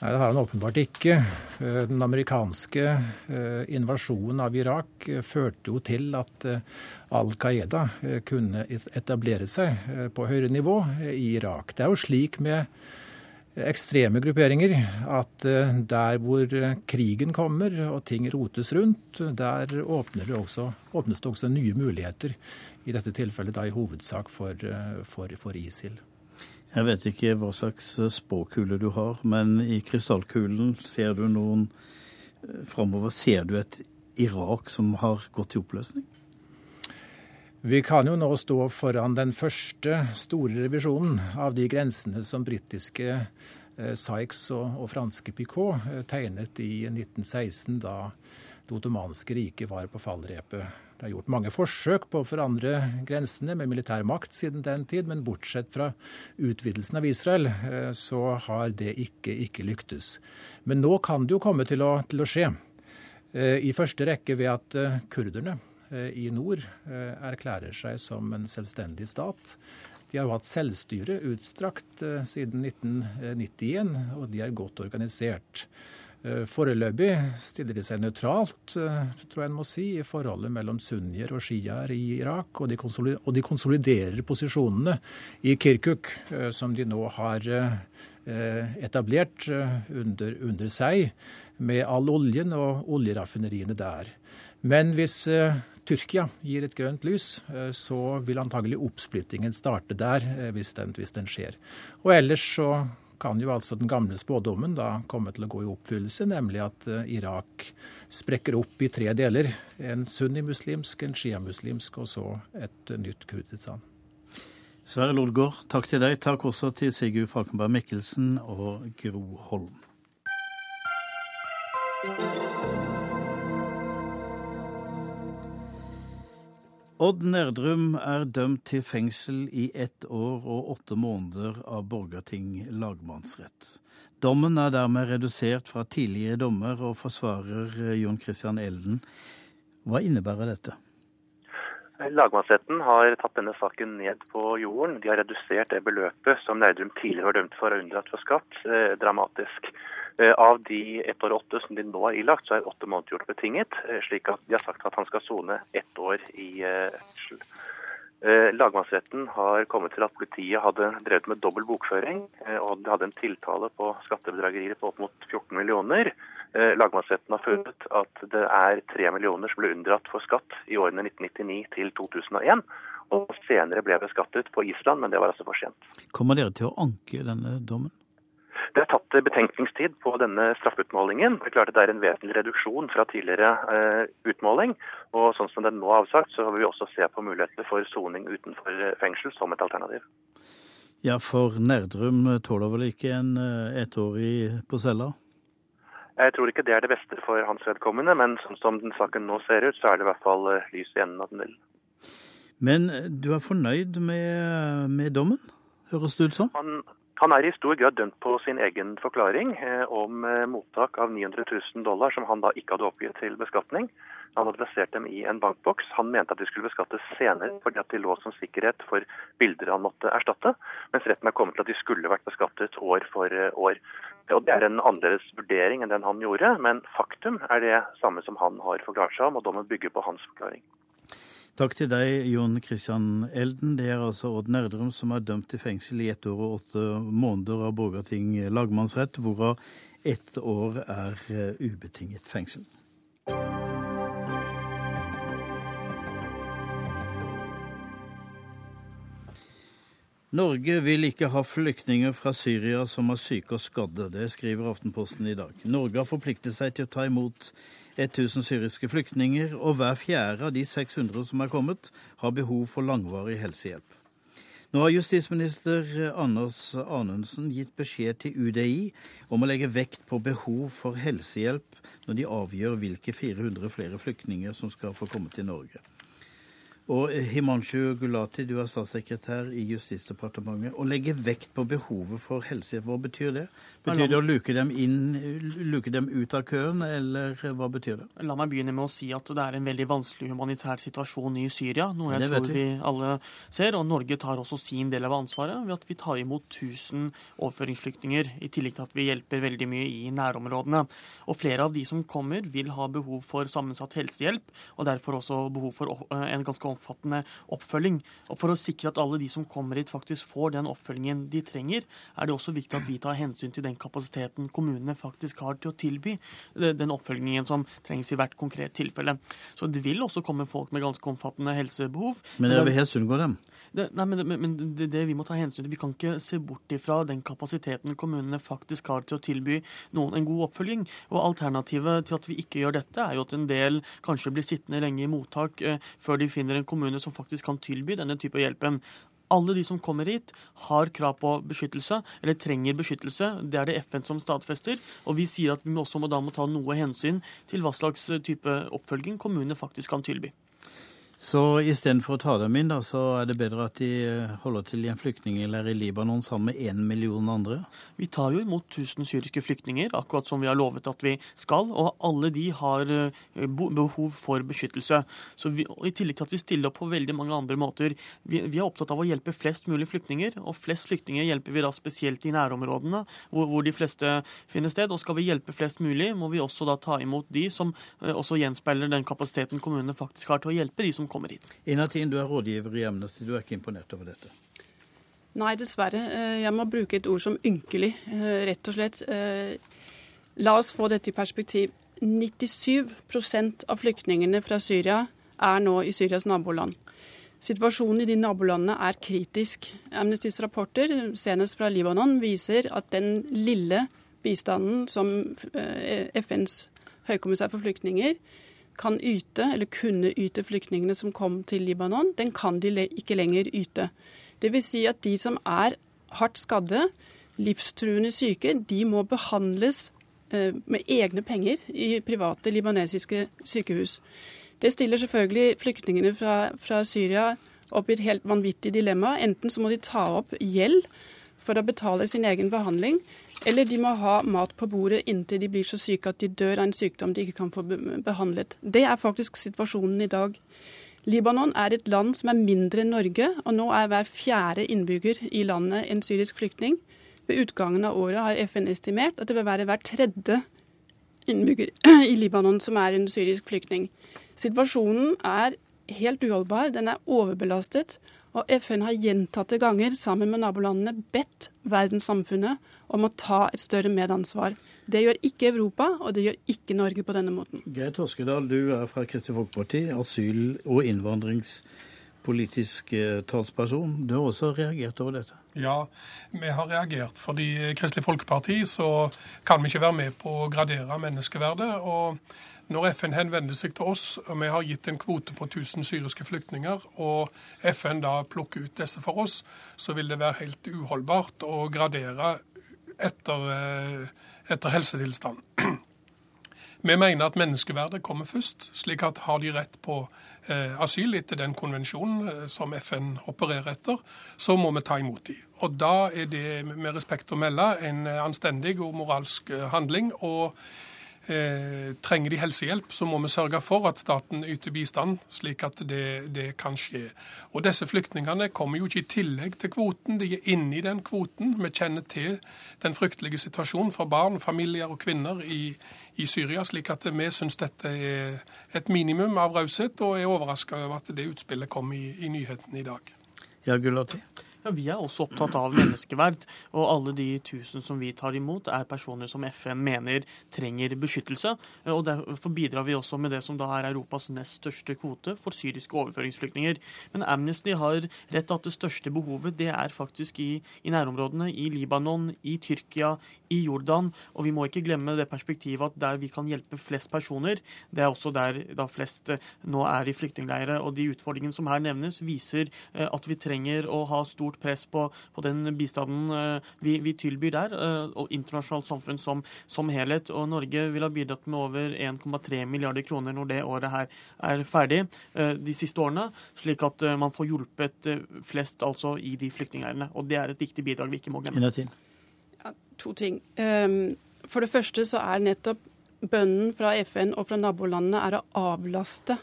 Speaker 9: Nei, det har han åpenbart ikke. Eh, den amerikanske eh, invasjonen av Irak eh, førte jo til at Al Qaida kunne etablere seg på høyere nivå i Irak. Det er jo slik med ekstreme grupperinger at der hvor krigen kommer og ting rotes rundt, der det også, åpnes det også nye muligheter. I dette tilfellet da i hovedsak for, for, for ISIL.
Speaker 1: Jeg vet ikke hva slags spåkule du har, men i krystallkulen ser du noen framover? Ser du et Irak som har gått i oppløsning?
Speaker 9: Vi kan jo nå stå foran den første store revisjonen av de grensene som britiske eh, Sykes og, og, franske Picot eh, tegnet i 1916, da det ottomanske riket var på fallrepet. Det er gjort mange forsøk på å forandre grensene med militær makt siden den tid, men bortsett fra utvidelsen av Israel, eh, så har det ikke, ikke lyktes. Men nå kan det jo komme til å, til å skje. I første rekke ved at kurderne Eh, i nord eh, erklærer seg som en selvstendig stat. De har jo hatt selvstyre utstrakt eh, siden 1991, og de er godt organisert. Foreløpig stiller de seg nøytralt, tror jeg en må si, i forholdet mellom sunnier og sjiaer i Irak. Og de, og de, konsoliderer posisjonene i Kirkuk, som de nå har etablert under, under seg, med all oljen og oljeraffineriene der. Men hvis Tyrkia gir et grønt lys, eh, så vil antagelig oppsplittingen starte der, eh, hvis den, hvis den skjer. Og ellers så kan jo altså den gamle spådommen da komme til å gå i oppfyllelse, nemlig at eh, Irak sprekker opp i tre deler. En sunnimuslimsk, en sjiamuslimsk og så et nytt Kurdistan.
Speaker 1: Sverre Lodgaard, takk til deg. Takk også til Sigurd Falkenberg Mikkelsen og Gro Holm. Odd Nerdrum er dømt til fengsel i ett år og åtte måneder av Borgarting lagmannsrett. Dommen er dermed redusert fra tidligere dommer og forsvarer eh, Jon Christian Elden. Hva innebærer dette?
Speaker 10: Lagmannsretten har tatt denne saken ned på jorden. De har redusert det beløpet som Nerdrum tidligere var dømt for å unndratt for skatt, eh, dramatisk. Eh, av de ett år og åtte som de nå har ilagt, så er åtte måneder gjort betinget. Eh, slik at de har sagt at han skal sone ett år i fengsel. Lagmannsretten har kommet til at politiet hadde drevet med dobbel bokføring, og de hadde en tiltale på skattebedragerier på opp mot 14 millioner. Lagmannsretten har funnet at det er 3 millioner som ble unndratt for skatt i årene 1999 til 2001, og senere ble beskattet på Island, men det var altså for sent.
Speaker 1: Kommer dere til å anke denne dommen?
Speaker 10: Det er tatt betenkningstid på denne straffeutmålingen. Det er klart at det er en vesentlig reduksjon fra tidligere uh, utmåling. Og sånn som den nå er avsagt, så vil vi også se på mulighetene for soning utenfor eh, fengsel som et alternativ.
Speaker 1: Ja, for Nerdrum tåler vel ikke en ettårig på cella?
Speaker 10: Jeg tror ikke det er det beste for hans vedkommende, men sånn som den saken nå ser ut, så er det i hvert fall lys i enden av tunnelen.
Speaker 1: Men du er fornøyd med, med dommen, høres det ut som?
Speaker 10: Han, han er i stor grad dømt på sin egen forklaring eh, om eh, mottak av 900 000 dollar som han da ikke hadde oppgitt til beskatning. Han hadde plassert dem i en bankboks. Han mente at de skulle beskattes senere fordi at de lå som sikkerhet for bilder han måtte erstatte, mens retten er kommet til at de skulle vært beskattet år for eh, år. Og Det er en annerledes vurdering enn den han gjorde, men faktum er det samme som han har forklart seg om, og dommen bygger på hans forklaring.
Speaker 1: Takk til deg, Jon Christian Elden. Det er altså Odd Nerdrum som er dømt til fengsel i ett år og åtte måneder av Borgarting lagmannsrett, hvorav ett år er eh, ubetinget fengsel. Norge vil ikke ha flyktninger fra Syria som er syke og skadde. Det skriver Aftenposten i dag. Norge har forpliktet seg til å ta imot 1000 syriske flyktninger, og hver fjerde av de 600 som er kommet, har behov for langvarig helsehjelp. Nå har justisminister Anders Anundsen gitt beskjed til UDI om å legge vekt på behov for helsehjelp når de avgjør hvilke 400 flere flyktninger som skal få komme til Norge. Og Himanshu Gulati, du er statssekretær i Justisdepartementet. Å legge vekt på behovet for helsehjelp, hva betyr det? Betyr det å luke dem, inn, luke dem ut av køen, eller hva betyr det?
Speaker 11: La meg begynne med å si at det er en veldig vanskelig humanitær situasjon i Syria, noe jeg tror vi. alle ser. Og Norge tar også sin del av ansvaret ved at vi tar imot 1000 overføringsflyktninger, i tillegg til at vi hjelper veldig mye i nærområdene. Og flere av de som kommer, vil ha behov for sammensatt helsehjelp, og derfor også behov for en ganske omfattende oppfølging. Og For å sikre at alle de som kommer hit faktisk får den oppfølgingen de trenger, er det også viktig at vi tar hensyn til den kapasiteten kommunene faktisk har til å tilby den oppfølgingen som trengs i hvert konkret tilfelle. Så det vil også komme folk med ganske omfattende helsebehov.
Speaker 1: Men dere vil helst unngå dem?
Speaker 11: Det, nei, men, men det, det, vi må ta hensyn til, Vi kan ikke se bort ifra den kapasiteten kommunene faktisk har til å tilby noen en god oppfølging. Og Alternativet til at vi ikke gjør dette, er jo at en del kanskje blir sittende lenge i mottak eh, før de finner en kommune som faktisk kan tilby denne type hjelpen. Alle de som kommer hit, har krav på beskyttelse, eller trenger beskyttelse. Det er det FN som stadfester. Og vi sier at vi også må, da må ta noe hensyn til hva slags type oppfølging kommunene faktisk kan tilby.
Speaker 1: Så istedenfor å ta dem inn, da, så er det bedre at de eh, holder til i en flyktningleir i Libanon sammen med én million andre?
Speaker 11: Vi tar jo imot 1000 syriske flyktninger, akkurat som vi har lovet at vi skal. Og alle de har eh, behov for beskyttelse. Så vi, I tillegg til at vi stiller opp på veldig mange andre måter. Vi, vi, er opptatt av å hjelpe flest mulig flyktninger, og flest flyktninger hjelper vi da spesielt i nærområdene, hvor, hvor de fleste finner sted. Og skal vi hjelpe flest mulig, må vi også da ta imot de som eh, også gjenspeiler den kapasiteten kommunene faktisk har til å hjelpe de som kommer hit.
Speaker 1: Inatin, du er rådgiver i Amnesty. Du er ikke imponert over dette?
Speaker 12: Nei, dessverre. Eh, jeg må bruke et ord som ynkelig, eh, rett og slett. Eh, la oss få dette i perspektiv. 97% av flyktningene fra Syria er nå i Syrias naboland. Situasjonen i de nabolandene er kritisk. Amnestys rapporter, senest fra Libanon, viser at den lille bistanden som FNs høykommissær for flyktninger kan yte, eller kunne yte flyktningene som kom til Libanon, den kan de ikke lenger yte. Dvs. Si at de som er hardt skadde, livstruende syke, de må behandles eh, med egne penger i private libanesiske sykehus. Det stiller selvfølgelig flyktningene fra, fra Syria opp i et helt vanvittig dilemma. Enten så må de ta opp gjeld for å betale sin egen behandling, eller de må ha mat på bordet inntil de blir så syke at de dør av en sykdom de ikke kan få behandlet. Det er faktisk situasjonen i dag. Libanon er et land som er mindre enn Norge, og nå er hver fjerde innbygger i landet en syrisk flyktning. Ved utgangen av året har FN estimert at det vil være hver tredje innbygger i Libanon som er en syrisk flyktning. Situasjonen er helt uholdbar, den er overbelastet. Og FN har gjentatte ganger sammen med nabolandene bedt verdenssamfunnet om å ta et større medansvar. Det gjør ikke Europa, og det gjør ikke Norge på denne måten.
Speaker 1: Geir Toskedal, du er fra Kristelig Folkeparti, asyl- og innvandringspolitisk eh, talsperson. Du har også reagert over dette?
Speaker 13: Ja, vi har reagert. Fordi i Kristelig Folkeparti så kan vi ikke være med på å gradere menneskeverdet. og når FN henvender seg til oss, og vi har gitt en kvote på 1000 syriske flyktninger, og FN da plukker ut disse for oss, så vil det være helt uholdbart å gradere etter, eh, etter helsetilstand. Vi mener at menneskeverdet kommer først, slik at har de rett på eh, asyl etter den konvensjonen eh, som FN opererer etter, så må vi ta imot dem. Og da er det med respekt å melde en anstendig og moralsk handling. og Eh, trenger de helsehjelp, så må vi sørge for at staten yter bistand, slik at det, det, kan skje. Og Disse flyktningene kommer jo ikke i tillegg til kvoten, de er inne i den kvoten. Vi kjenner til den fryktelige situasjonen for barn, familier og kvinner i, i Syria, slik at vi syns dette er et minimum av raushet, og er overraska over at det utspillet kom i, i nyhetene i dag.
Speaker 1: Ja, Gulati.
Speaker 11: Ja, Vi er også opptatt av menneskeverd, og alle de tusen som vi tar imot, er personer som FN mener trenger beskyttelse. og Derfor bidrar vi også med det som da er Europas nest største kvote for syriske overføringsflyktninger. Men Amnesty har rett at det største behovet det er faktisk i, i nærområdene, i Libanon, i Tyrkia, i Jordan. Og vi må ikke glemme det perspektivet at der vi kan hjelpe flest personer, det er også der da flest eh, nå er i flyktningleirer. Og de utfordringene som her nevnes, viser eh, at vi trenger å ha stor stort press på, på den bistanden eh, vi, vi, tilbyr der, eh, og internasjonalt samfunn som, som, helhet. Og Norge vil ha bidratt med over 1,3 milliarder kroner når det året her er ferdig, eh, de siste årene, slik at man får hjulpet flest altså i de flyktningleirene. Og det er et viktig bidrag vi ikke må glemme.
Speaker 12: Ja, to ting. Ehm, for det første så er nettopp bønnen fra FN og fra nabolandene er å avlaste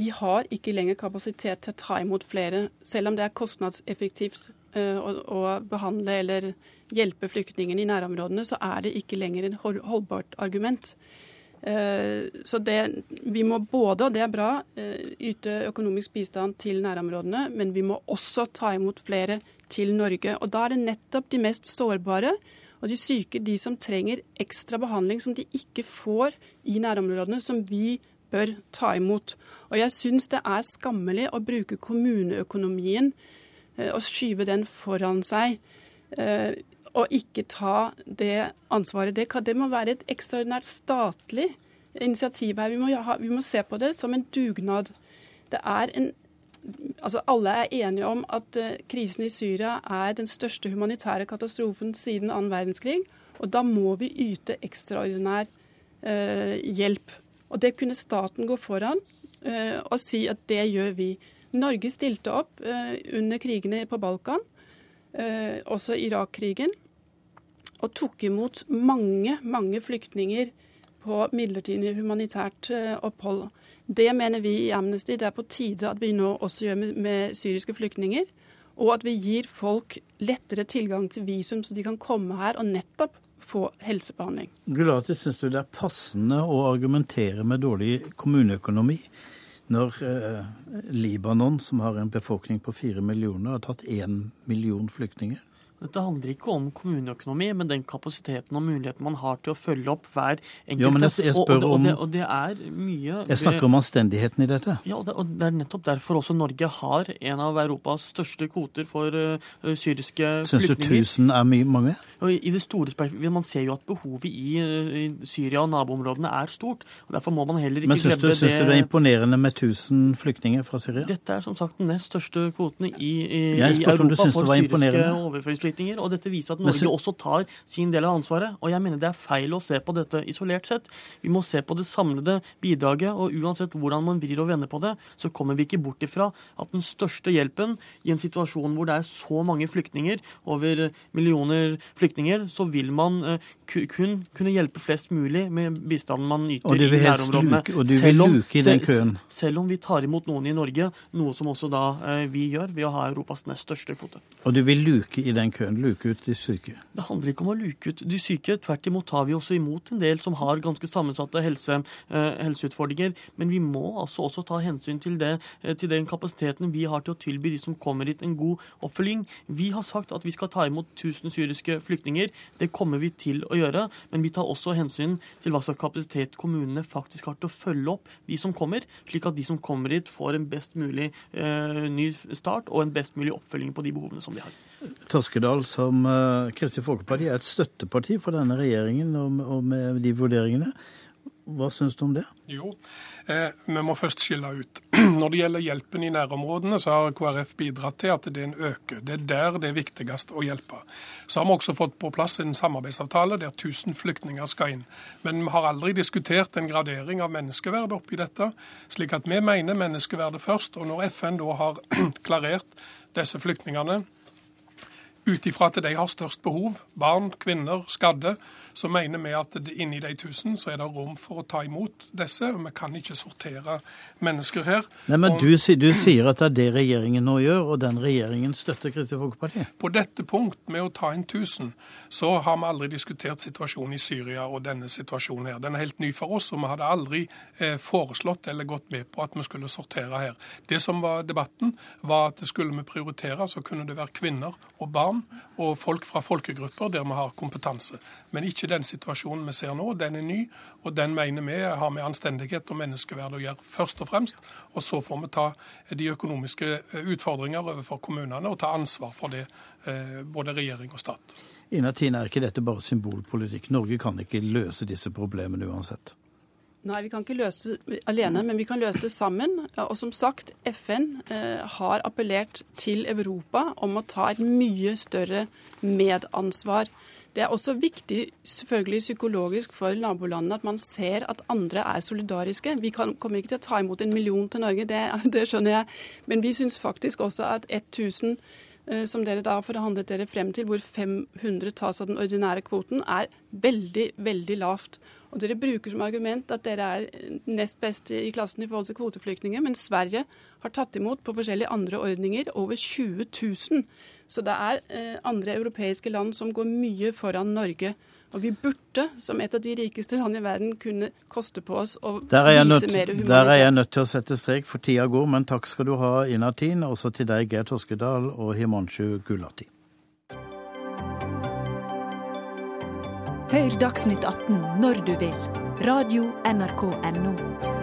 Speaker 12: de har ikke lenger kapasitet til å ta imot flere, selv om det er kostnadseffektivt eh, å, behandle eller hjelpe flyktningene i nærområdene, så er det ikke lenger et holdbart argument. Så det, vi må både, og det er bra, yte økonomisk bistand til nærområdene, men vi må også ta imot flere til Norge. Og da er det nettopp de mest sårbare og de syke, de som trenger ekstra behandling som de ikke får i nærområdene, som vi bør ta imot. Og jeg syns det er skammelig å bruke kommuneøkonomien eh, og skyve den foran seg. Eh, og ikke ta det ansvaret. Det, det må være et ekstraordinært statlig initiativ her. Vi må, ha, vi må se på det som en dugnad. Det er en Altså, alle er enige om at uh, krisen i Syria er den største humanitære katastrofen siden annen verdenskrig. Og da må vi yte ekstraordinær eh, hjelp. Og det kunne staten gå foran eh, og si at det gjør vi. Norge stilte opp eh, under krigene på Balkan, eh, også Irak-krigen, og tok imot mange, mange flyktninger på midlertidig humanitært opphold. Det mener vi i Amnesty det er på tide at vi nå også gjør med, med syriske flyktninger. Og at vi gir folk lettere tilgang til visum, så de kan komme her og nettopp få helsebehandling.
Speaker 1: Gulati, syns du det er passende å argumentere med dårlig kommuneøkonomi når eh, Libanon, som har en befolkning på fire millioner, har tatt én million flyktninger?
Speaker 11: Dette handler ikke om kommuneøkonomi, men den kapasiteten og muligheten man har til å følge opp hver enkelt.
Speaker 1: Jo, men jeg, jeg spør
Speaker 11: og,
Speaker 1: om...
Speaker 11: og, det, og det er mye
Speaker 1: Jeg snakker om anstendigheten i dette.
Speaker 11: Ja, og det, og det er nettopp derfor også Norge har en av Europas største kvoter for uh, syriske flyktninger.
Speaker 1: Syns du 1000 er mye, mange?
Speaker 11: Og i det store perspektivet, Man ser jo at behovet i, uh, i Syria og naboområdene er stort. og Derfor må man heller ikke
Speaker 1: glemme det.
Speaker 11: Men
Speaker 1: syns du det er imponerende med 1000 flyktninger fra Syria?
Speaker 11: Dette er som sagt den nest største kvoten i, i, i
Speaker 1: spurte om du
Speaker 11: Europa
Speaker 1: det
Speaker 11: for
Speaker 1: var
Speaker 11: syriske
Speaker 1: imponerende.
Speaker 11: Overføringsflyktninger. og dette viser at Norge
Speaker 1: så-
Speaker 11: også tar sin del av ansvaret. Og jeg mener det er feil å se på dette isolert sett. Vi må se på det samlede bidraget, og uansett hvordan man vrir og vender på det, så kommer vi ikke bort ifra at den største hjelpen i en situasjon hvor det er så mange flyktninger, over millioner flyktninger, så vil man eh, kun kunne hjelpe flest mulig med bistanden man yter
Speaker 1: Og du vil
Speaker 11: i nærområdene.
Speaker 1: luke- og du vil luke i den køen.
Speaker 11: Selv om vi tar imot noen i Norge, noe som også da eh, vi gjør ved å ha Europas nest største kvote.
Speaker 1: Og du vil luke i den køen, luke ut de syke?
Speaker 11: Det handler ikke om å luke ut de syke. Tvert imot tar vi også imot en del som har ganske sammensatte helse, eh, helseutfordringer. Men vi må altså også ta hensyn til, det, eh, til den kapasiteten vi har til å tilby de som kommer hit, en god oppfølging. Vi har sagt at vi skal ta imot 1000 syriske flyktninger. Det kommer vi til å gjøre. Men vi tar også hensyn til hva slags kapasitet kommunene faktisk har til å følge opp de som kommer, slik at de som kommer hit, får en best mulig eh, ny start og en best mulig oppfølging på de behovene som de har.
Speaker 1: Toskedal, som uh, Kristelig Folkeparti er et støtteparti for denne regjeringen og, med de vurderingene. Hva syns du om det?
Speaker 13: Jo, eh, vi må først skille ut. Når det gjelder hjelpen i nærområdene, så har KrF bidratt til at den øker. Det er der det er viktigst å hjelpe. Så har vi også fått på plass en samarbeidsavtale der 1000 flyktninger skal inn. Men vi har aldri diskutert en gradering av menneskeverd oppi dette. Slik at vi mener menneskeverdet først. Og når FN da har klarert disse flyktningene ut ifra at de har størst behov, barn, kvinner, skadde, så mener vi at det, inni de 1000 så er det rom for å ta imot disse. og Vi kan ikke sortere mennesker her.
Speaker 1: Nei, men
Speaker 13: Og
Speaker 1: du, du sier at det er det regjeringen nå gjør, og den regjeringen støtter Kristelig Folkeparti.
Speaker 13: På dette punkt, med å ta inn 1000, så har vi aldri diskutert situasjonen i Syria og denne situasjonen her. Den er helt ny for oss, og vi hadde aldri eh, foreslått eller gått med på at vi skulle sortere her. Det som var debatten, var at skulle vi prioritere, så kunne det være kvinner og barn og folk fra folkegrupper der vi har kompetanse. Men ikke den situasjonen vi ser nå. Den er ny, og den mener vi har med anstendighet og menneskeverd å gjøre først og fremst. Og så får vi ta de økonomiske eh, utfordringer overfor kommunene og ta ansvar for det, eh, både regjering og stat.
Speaker 1: Ina Tine, er ikke dette bare symbolpolitikk? Norge kan ikke løse disse problemene uansett.
Speaker 12: Nei, vi kan ikke løse det alene, men vi kan løse det sammen. Og som sagt, FN eh, har appellert til Europa om å ta et mye større medansvar. Det er også viktig selvfølgelig psykologisk for nabolandene at man ser at andre er solidariske. Vi kan, kommer ikke til å ta imot en million til Norge, det, det skjønner jeg. Men vi syns faktisk også at 1000 eh, som dere da forhandlet dere frem til, hvor 500 tas av den ordinære kvoten, er veldig, veldig lavt. Og Dere bruker som argument at dere er nest best i klassen i forhold til kvoteflyktninger, men Sverige har tatt imot på forskjellige andre ordninger over 20 000. Så det er eh, andre europeiske land som går mye foran Norge Og vi burde, som et av de rikeste land i verden, kunne koste på oss å
Speaker 1: vise
Speaker 12: nødt, mer humanitet.
Speaker 1: Der er jeg nødt til å sette strek, for tida går. Men takk skal du ha, Inatin. Også til deg, Geir Toskedal og Himanshu Gulati.
Speaker 4: Hør Dagsnytt 18 når du vil. Radio NRK Radio.nrk.no.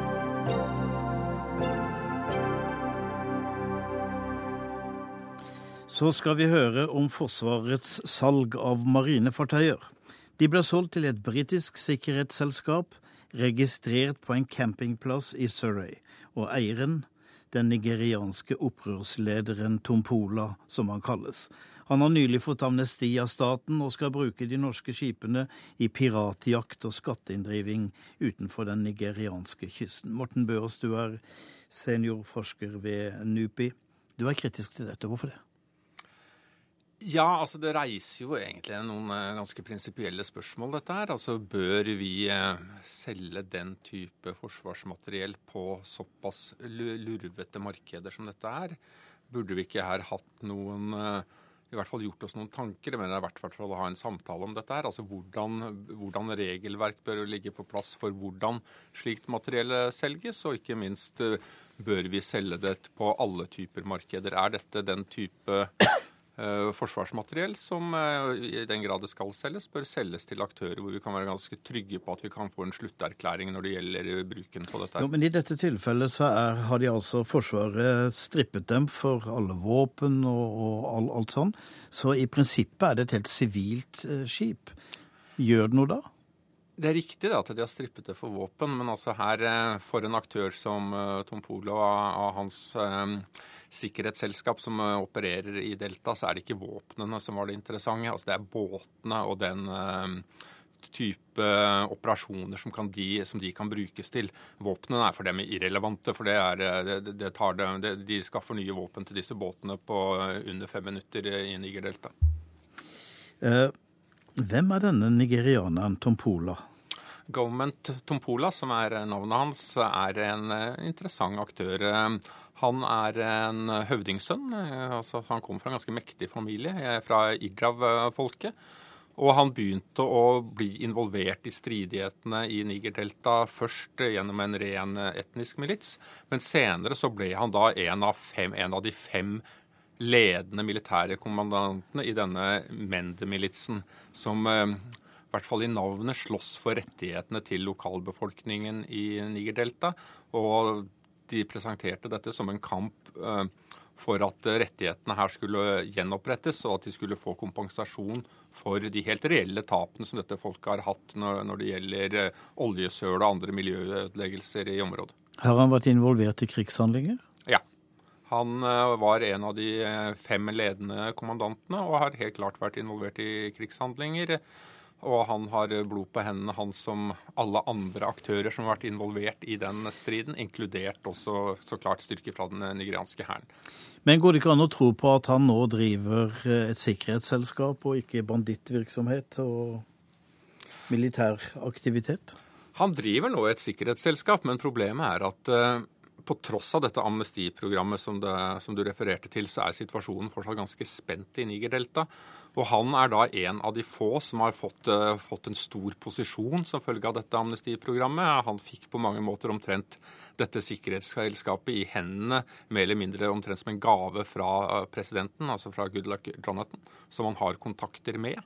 Speaker 1: Så skal vi høre om Forsvarets salg av marinefartøyer. De ble solgt til et britisk sikkerhetsselskap registrert på en campingplass i Surrey, og eieren, den nigerianske opprørslederen Tompola, som han kalles. Han har nylig fått amnesti av staten og skal bruke de norske skipene i piratjakt og skatteinndriving utenfor den nigerianske kysten. Morten Børs, du er seniorforsker ved NUPI. Du er kritisk til dette. Hvorfor det?
Speaker 14: Ja, altså det reiser jo egentlig noen eh, ganske prinsipielle spørsmål, dette her. Altså bør vi eh, selge den type forsvarsmateriell på såpass lurvete markeder som dette er? Burde vi ikke her hatt noen eh, i hvert fall gjort oss noen tanker. men det er hvert fall å ha en samtale om dette. her, altså hvordan, hvordan, regelverk bør ligge på plass for hvordan slikt materiell selges, og ikke minst bør vi selge det på alle typer markeder. Er dette den type forsvarsmateriell som eh, i den grad det skal selges, bør selges til aktører hvor vi kan være ganske trygge på at vi kan få en slutterklæring når det gjelder bruken på dette.
Speaker 1: Jo, men I dette tilfellet så er, har de altså Forsvaret strippet dem for alle våpen og, og alt sånn. Så i prinsippet er det et helt sivilt eh, skip. Gjør det noe da?
Speaker 14: Det er riktig at de har strippet det for våpen, men altså her for en aktør som Tom Polo og hans sikkerhetsselskap som eh, opererer i Delta, så er det ikke våpnene som var det interessante. Altså det er båtene og den type operasjoner som, de, som, de, kan brukes til. Våpnene er for dem irrelevante, for det er, det, det det, de skaffer nye våpen til disse båtene på under fem minutter i Niger-delta.
Speaker 1: Uh, hvem er denne nigerianeren Tompola?
Speaker 14: Government Tompola, som er navnet hans, er en interessant aktør. Han er en høvdingsønn. Eh, altså, han kom fra en ganske mektig familie, eh, fra Idrav-folket. Og han begynte å bli involvert i stridighetene i Niger-delta først gjennom en ren etnisk milits, men senere så ble han da en av, fem, en av de fem ledende militære kommandantene i denne Mende-militsen, som eh, i hvert fall i navnet slåss for rettighetene til lokalbefolkningen i Niger-delta. Og de presenterte dette som en kamp eh, for at rettighetene her skulle gjenopprettes, og at de skulle få kompensasjon for de helt reelle tapene som dette folket har hatt når det gjelder eh, oljesøl og andre miljøødeleggelser i området.
Speaker 1: Har han vært involvert i krigshandlinger?
Speaker 14: Han eh, var en av de fem ledende kommandantene og har helt klart vært involvert i krigshandlinger. Og han har blod på hendene, han som alle andre aktører som har vært involvert i den striden, inkludert også så klart styrker fra den nigerianske hæren.
Speaker 1: Men går det ikke an å tro på at han nå driver eh, et sikkerhetsselskap og ikke bandittvirksomhet og militær aktivitet?
Speaker 14: Han driver nå et sikkerhetsselskap, men problemet er at på tross av dette amnestiprogrammet som, det, som, du refererte til, så er situasjonen fortsatt ganske spent i Niger-delta. Og han er da en av de få som har fått, uh, fått, en stor posisjon som følge av dette amnestiprogrammet. Han fikk på mange måter omtrent dette sikkerhetsselskapet i hendene mer eller mindre omtrent som en gave fra eh, presidenten, altså fra Goodluck Jonathan, som han har kontakter med.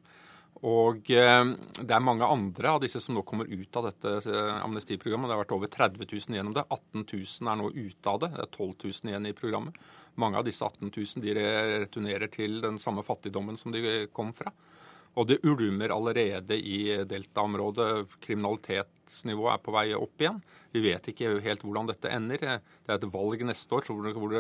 Speaker 14: Og eh, det er mange andre av disse som nå kommer ut av dette eh, amnestiprogrammet. Det har vært over 30 000 gjennom det. 18 000 er nå ute av det. Det er 12 000 igjen i programmet. Mange av disse 18 000 de returnerer til den samme fattigdommen som de kom fra. Og det ulmer allerede i deltaområdet. Kriminalitetsnivået er på vei opp igjen. Vi vet ikke helt hvordan dette ender. Det er et valg neste år hvor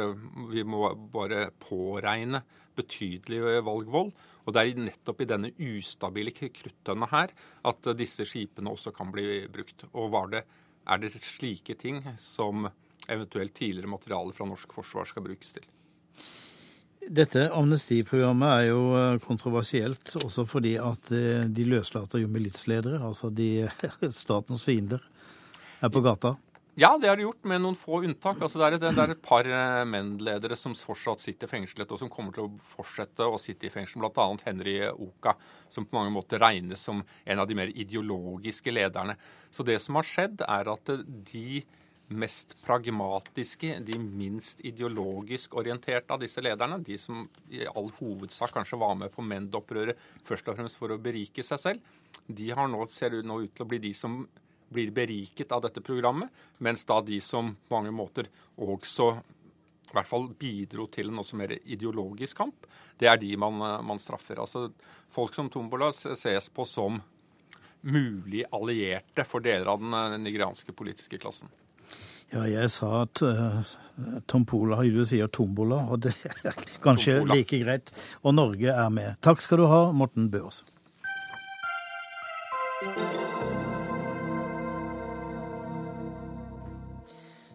Speaker 14: vi må bare påregne betydelig valgvold. Og det er nettopp i denne ustabile kruttønna her at disse skipene også kan bli brukt. Og det, er det slike ting som eventuelt tidligere materiale fra norsk forsvar skal brukes til?
Speaker 1: Dette amnestiprogrammet er jo eh, kontroversielt også fordi at eh, de løslater jo militsledere, altså de statens fiender, er på gata.
Speaker 14: Ja, det har de gjort, med noen få unntak. Altså, det, er et, det er et par mennledere menn-ledere som fortsatt sitter fengslet, og som kommer til å fortsette å sitte i fengsel. Bl.a. Henry Oka, som på mange måter regnes som en av de mer ideologiske lederne. Så det som har skjedd, er at de mest pragmatiske, de minst ideologisk orienterte av disse lederne, de som i all hovedsak kanskje var med på Mend-opprøret først og fremst for å berike seg selv, de nå, ser nå ut til å bli de som blir beriket av dette programmet, mens da de som på mange måter også i hvert fall bidro til en også mer ideologisk kamp, det er de man, man straffer. Altså, folk som Tombola ses på som mulig allierte for deler av den nigerianske politiske klassen.
Speaker 1: Ja, jeg sa at uh, Tompola, du sier tombola, og det er kanskje tombola. like greit. Og Norge er med. Takk skal du ha, Morten Børs.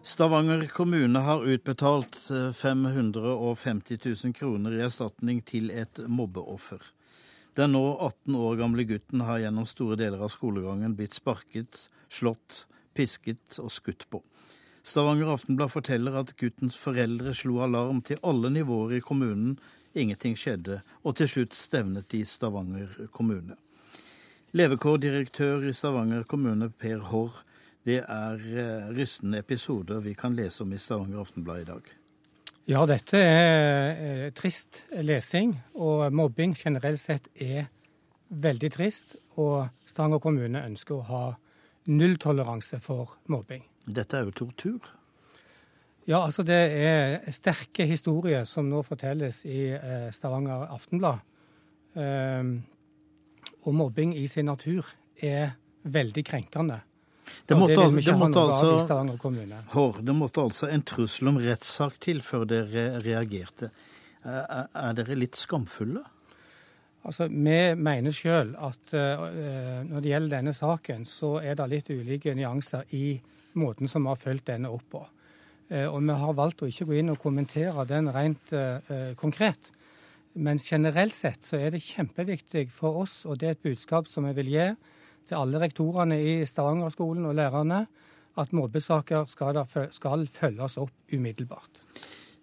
Speaker 1: Stavanger kommune har utbetalt 550 eh, 000 kroner i erstatning til et mobbeoffer. Den nå 18 år gamle gutten har gjennom store deler av skolegangen blitt sparket, slått, pisket og skutt på. Stavanger Aftenblad forteller at guttens foreldre slo alarm til alle nivåer i kommunen. Ingenting skjedde, og til slutt stevnet de Stavanger kommune. Levekårdirektør i Stavanger kommune, Per Haarr, det er eh, rystende episoder vi kan lese om i Stavanger Aftenblad i dag.
Speaker 15: Ja, dette er eh, trist lesing. Og mobbing generelt sett er veldig trist. Og Stavanger kommune ønsker å ha nulltoleranse for mobbing.
Speaker 1: Dette er jo tortur?
Speaker 15: Ja, altså det er sterke historier som nå fortelles i eh, Stavanger Aftenblad. Og mobbing i sin natur er veldig krenkende.
Speaker 1: Det måtte, det, altså, det, måtte altså, hår, det måtte altså en trussel om rettssak til før dere reagerte. Er, er dere litt skamfulle?
Speaker 15: Altså, Vi mener sjøl at uh, når det gjelder denne saken, så er det litt ulike nyanser i måten som vi har fulgt denne opp på. Uh, og vi har valgt å ikke gå inn og kommentere den rent uh, konkret. Men generelt sett så er det kjempeviktig for oss, og det er et budskap som vi vil gi til alle rektorene i Stavanger-skolen og lærerne at mobbesaker skal, følges opp umiddelbart.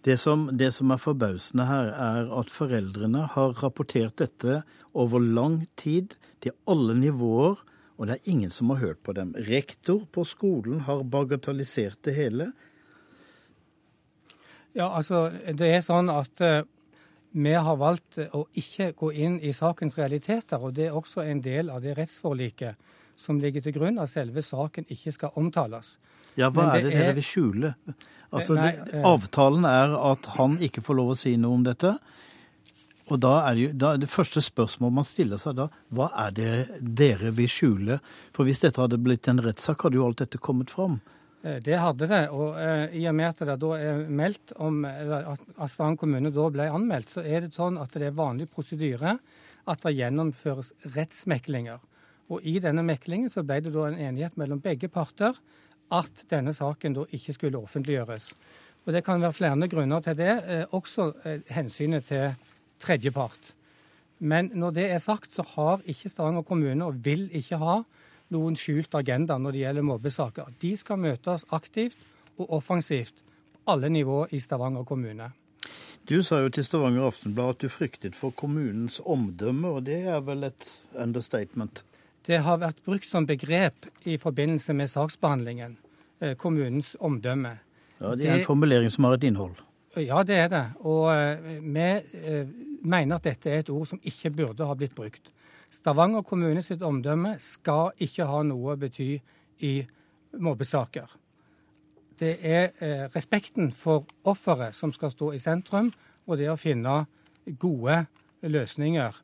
Speaker 1: Det som, det som, er forbausende her, er at foreldrene har rapportert dette over lang tid, til alle nivåer, og det er ingen som har hørt på dem. Rektor på skolen har bagatellisert det hele.
Speaker 15: Ja, altså, det er sånn at uh, vi har valgt å ikke gå inn i sakens realiteter, og det er også en del av det rettsforliket som ligger til grunn, at selve saken ikke skal omtales.
Speaker 1: Ja, Hva er det, det dere vil skjule? Altså, nei, det, eh, avtalen er at han ikke får lov å si noe om dette. Og da er, det, jo, da det første spørsmålet man stiller seg da, hva er det dere vil skjule? For hvis dette hadde blitt en rettssak, hadde jo alt dette kommet fram.
Speaker 15: Eh, det hadde det. Og eh, i og med at det da er meldt om at Stavanger kommune da ble anmeldt, så er det sånn at det er vanlig prosedyre at det gjennomføres rettsmeklinger. Og i denne meklingen så ble det da en enighet mellom begge parter at denne saken da ikke skulle offentliggjøres. Og det kan være flere grunner til det, eh, også eh, hensynet til tredjepart. Men når det er sagt, så har ikke Stavanger kommune, og vil ikke ha, noen skjult agenda når det gjelder mobbesaker. De skal møtes aktivt og offensivt på alle nivå i Stavanger kommune.
Speaker 1: Du sa jo til Stavanger Aftenblad at du fryktet for kommunens omdømme, og det er vel et understatement?
Speaker 15: Det har vært brukt som begrep i forbindelse med saksbehandlingen. Eh, kommunens omdømme.
Speaker 1: Ja, Det er en formulering som har et innhold?
Speaker 15: Ja, det er det. Og eh, vi eh, mener at dette er et ord som ikke burde ha blitt brukt. Stavanger kommune sitt omdømme skal ikke ha noe å bety i mobbesaker. Det er eh, respekten for offeret som skal stå i sentrum, og det å finne gode løsninger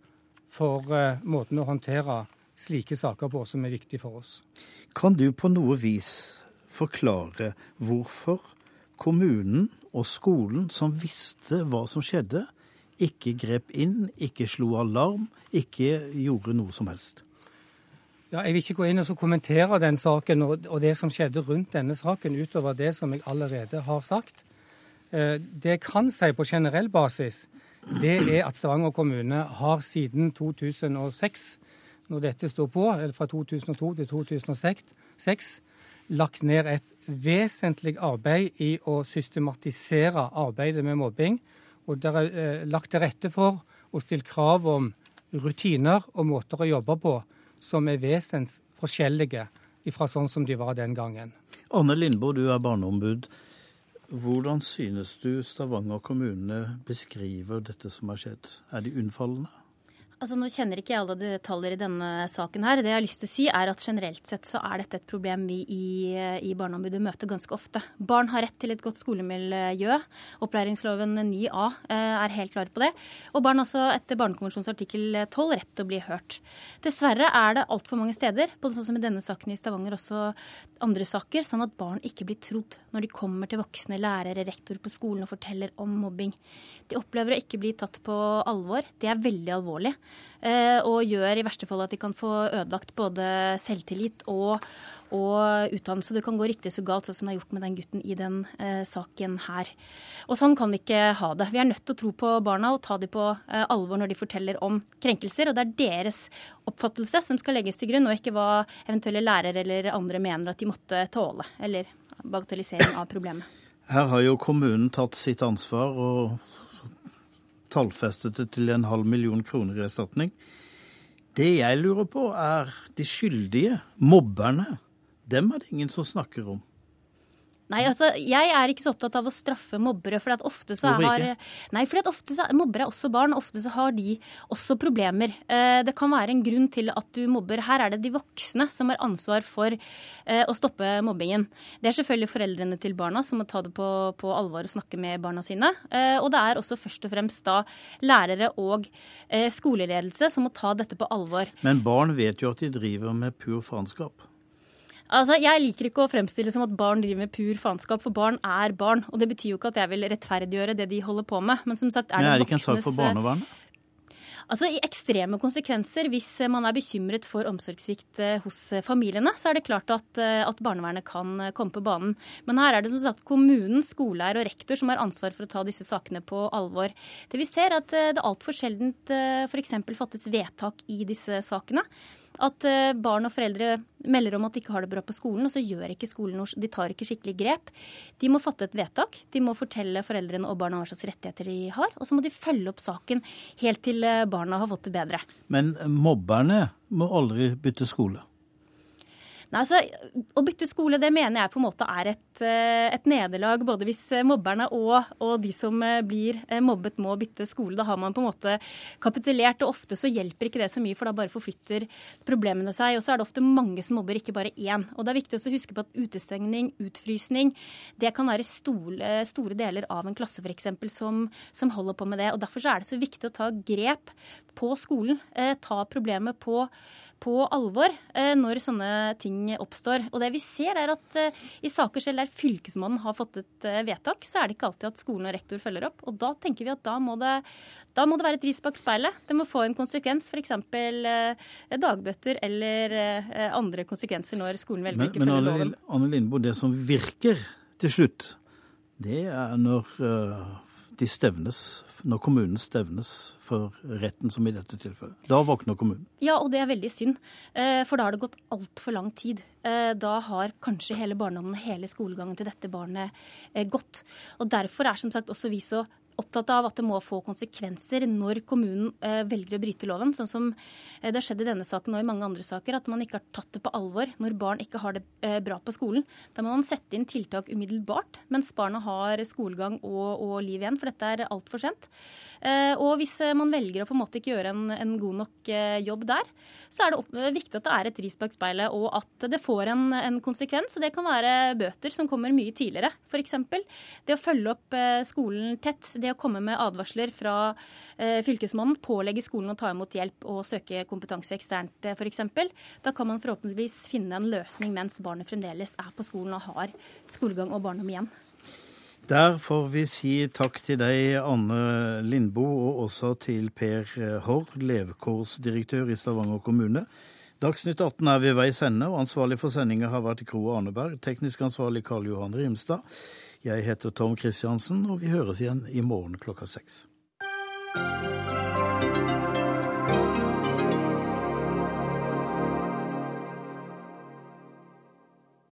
Speaker 15: for måten å håndtere slike saker på som er viktig for oss.
Speaker 1: Kan du på noe vis forklare hvorfor kommunen og skolen, som visste hva som skjedde, ikke grep inn, ikke slo alarm, ikke gjorde noe som helst.
Speaker 15: Ja, jeg vil ikke gå inn og kommentere den saken og, og, det som skjedde rundt denne saken, utover det som jeg allerede har sagt. Eh, det jeg kan si på generell basis, det er at Stavanger kommune har siden 2006, når dette står på, eller fra 2002 til 2006, lagt ned et vesentlig arbeid i å systematisere arbeidet med mobbing. Og det er eh, lagt til rette for å stille krav om rutiner og måter å jobbe på som er vesensforskjellige fra sånn som de var den gangen.
Speaker 1: Anne Lindboe, du er barneombud. Hvordan synes du Stavanger kommune beskriver dette som har skjedd? Er de unnfallende?
Speaker 16: Altså, nå kjenner ikke jeg alle detaljer i denne saken. her. Det jeg har lyst til å si er at Generelt sett så er dette et problem vi i, i Barneombudet møter ganske ofte. Barn har rett til et godt skolemiljø. Opplæringsloven 9a eh, er helt klar på det. Og barn også etter Barnekonvensjonens artikkel 12 rett til å bli hørt. Dessverre er det altfor mange steder, både sånn som i denne saken i Stavanger, også andre saker, sånn at barn ikke blir trodd når de kommer til voksne lærere, rektor på skolen og forteller om mobbing. De opplever å ikke bli tatt på alvor. Det er veldig alvorlig. Eh, og gjør i verste fall at de kan få ødelagt både selvtillit og, og utdannelse. Det kan gå riktig så galt, sånn som det har gjort med den gutten i den eh, saken her. Og sånn kan vi ikke ha det. Vi er nødt til å tro på barna og ta dem på eh, alvor når de forteller om krenkelser. Og det er deres oppfattelse som skal legges til grunn, og ikke hva eventuelle lærere eller andre mener at de måtte tåle. Eller bagatellisering av problemet.
Speaker 1: Her har jo kommunen tatt sitt ansvar og tallfestet det til en halv million kroner i erstatning. Det jeg lurer på, er de skyldige, mobberne. Dem er det ingen som snakker om.
Speaker 16: Nei, altså, Jeg er ikke så opptatt av å straffe mobbere. for at ofte så har. Nei, for at ofte så, Mobbere er også barn, ofte så har de også problemer. Eh, det kan være en grunn til at du mobber. Her er det de voksne som har ansvar for eh, å stoppe mobbingen. Det er selvfølgelig foreldrene til barna som må ta det på, på alvor og snakke med barna sine. Eh, og det er også først og fremst da lærere og skoleledelse som må ta dette på alvor.
Speaker 1: Men barn vet jo at de driver med pur faenskap.
Speaker 16: Altså, Jeg liker ikke å fremstille som at barn driver med pur faenskap, for barn er barn. Og det betyr jo ikke at jeg vil rettferdiggjøre det de holder på med. Men som sagt, er
Speaker 1: Men
Speaker 16: det
Speaker 1: er det ikke en sak for barnevernet?
Speaker 16: Altså I ekstreme konsekvenser, hvis man er bekymret for omsorgssvikt eh, hos familiene, så er det klart at, eh, at barnevernet kan eh, komme på banen. Men her er det som sagt kommunen, skoleeier og rektor som har ansvar for å ta disse sakene på alvor. Det vi ser er at det altfor sjeldent f.eks. fattes vedtak i disse sakene. At eh, barn og foreldre melder om at de ikke har det bra på skolen, og så gjør ikke skolen noe, de tar ikke skikkelig grep. De må fatte et vedtak. De må fortelle foreldrene og barna hva slags rettigheter de har. Og så må de følge opp saken helt til eh, barna har fått det bedre.
Speaker 1: Men mobberne må aldri bytte skole.
Speaker 16: Nei, altså, Å bytte skole det mener jeg på en måte er et, eh, et nederlag, både hvis eh, mobberne og, og, de som eh, blir mobbet må bytte skole. Da har man på en måte kapitulert, og ofte så hjelper ikke det så mye, for da bare forflytter problemene seg. Og så er det ofte mange som mobber, ikke bare én. Og det er viktig å huske på at utestengning, utfrysning, det kan være store, store deler av en klasse f.eks. Som, som holder på med det. Og Derfor så er det så viktig å ta grep på skolen. Eh, ta problemet på, på alvor eh, når sånne ting oppstår. Og det vi ser er at uh, I saker selv der Fylkesmannen har fått et uh, vedtak, så er det ikke alltid at skolen og rektor følger opp. Og Da tenker vi at da må det, da må det være et ris bak speilet. Det må få en konsekvens, f.eks. Uh, dagbøtter, eller andre konsekvenser når skolen velger
Speaker 1: Men,
Speaker 16: ikke følger loven.
Speaker 1: Men Anne Lindboe, det som virker til slutt, det er når de stevnes, når kommunen stevnes for retten, som i dette tilfellet. Da våkner kommunen.
Speaker 16: Ja, og det er veldig synd. eh, For da har det gått altfor lang tid. Eh, Da har kanskje hele barndommen og hele skolegangen til dette barnet eh, gått. Og Derfor er som sagt også vi så opptatt av at det må få konsekvenser når kommunen eh, velger å bryte loven. Sånn som eh, det har skjedd i denne saken og i mange andre saker, at man ikke har tatt det på alvor når barn ikke har det eh, bra på skolen. Da må man sette inn tiltak umiddelbart mens barna har skolegang og, og liv igjen, for dette er altfor sent. Og hvis man velger å på en måte ikke gjøre en, en god nok jobb der, så er det opp, viktig at det er et ris bak speilet, og at det får en, en konsekvens. Det kan være bøter som kommer mye tidligere, f.eks. Det å følge opp skolen tett, det å komme med advarsler fra eh, Fylkesmannen, pålegge skolen å ta imot hjelp og søke kompetanse eksternt, eh, f.eks. Da kan man forhåpentligvis finne en løsning mens barnet fremdeles er på skolen og har skolegang og barndom igjen.
Speaker 1: Der får vi si takk til deg, Anne Lindboe, og også til Per Haarr, levekårsdirektør i Stavanger kommune. Dagsnytt 18 er ved veis ende, og ansvarlig for sendinga har vært Gro Arneberg. Teknisk ansvarlig Karl Johan Rimstad. Jeg heter Tom Kristiansen, og vi høres igjen i morgen klokka seks.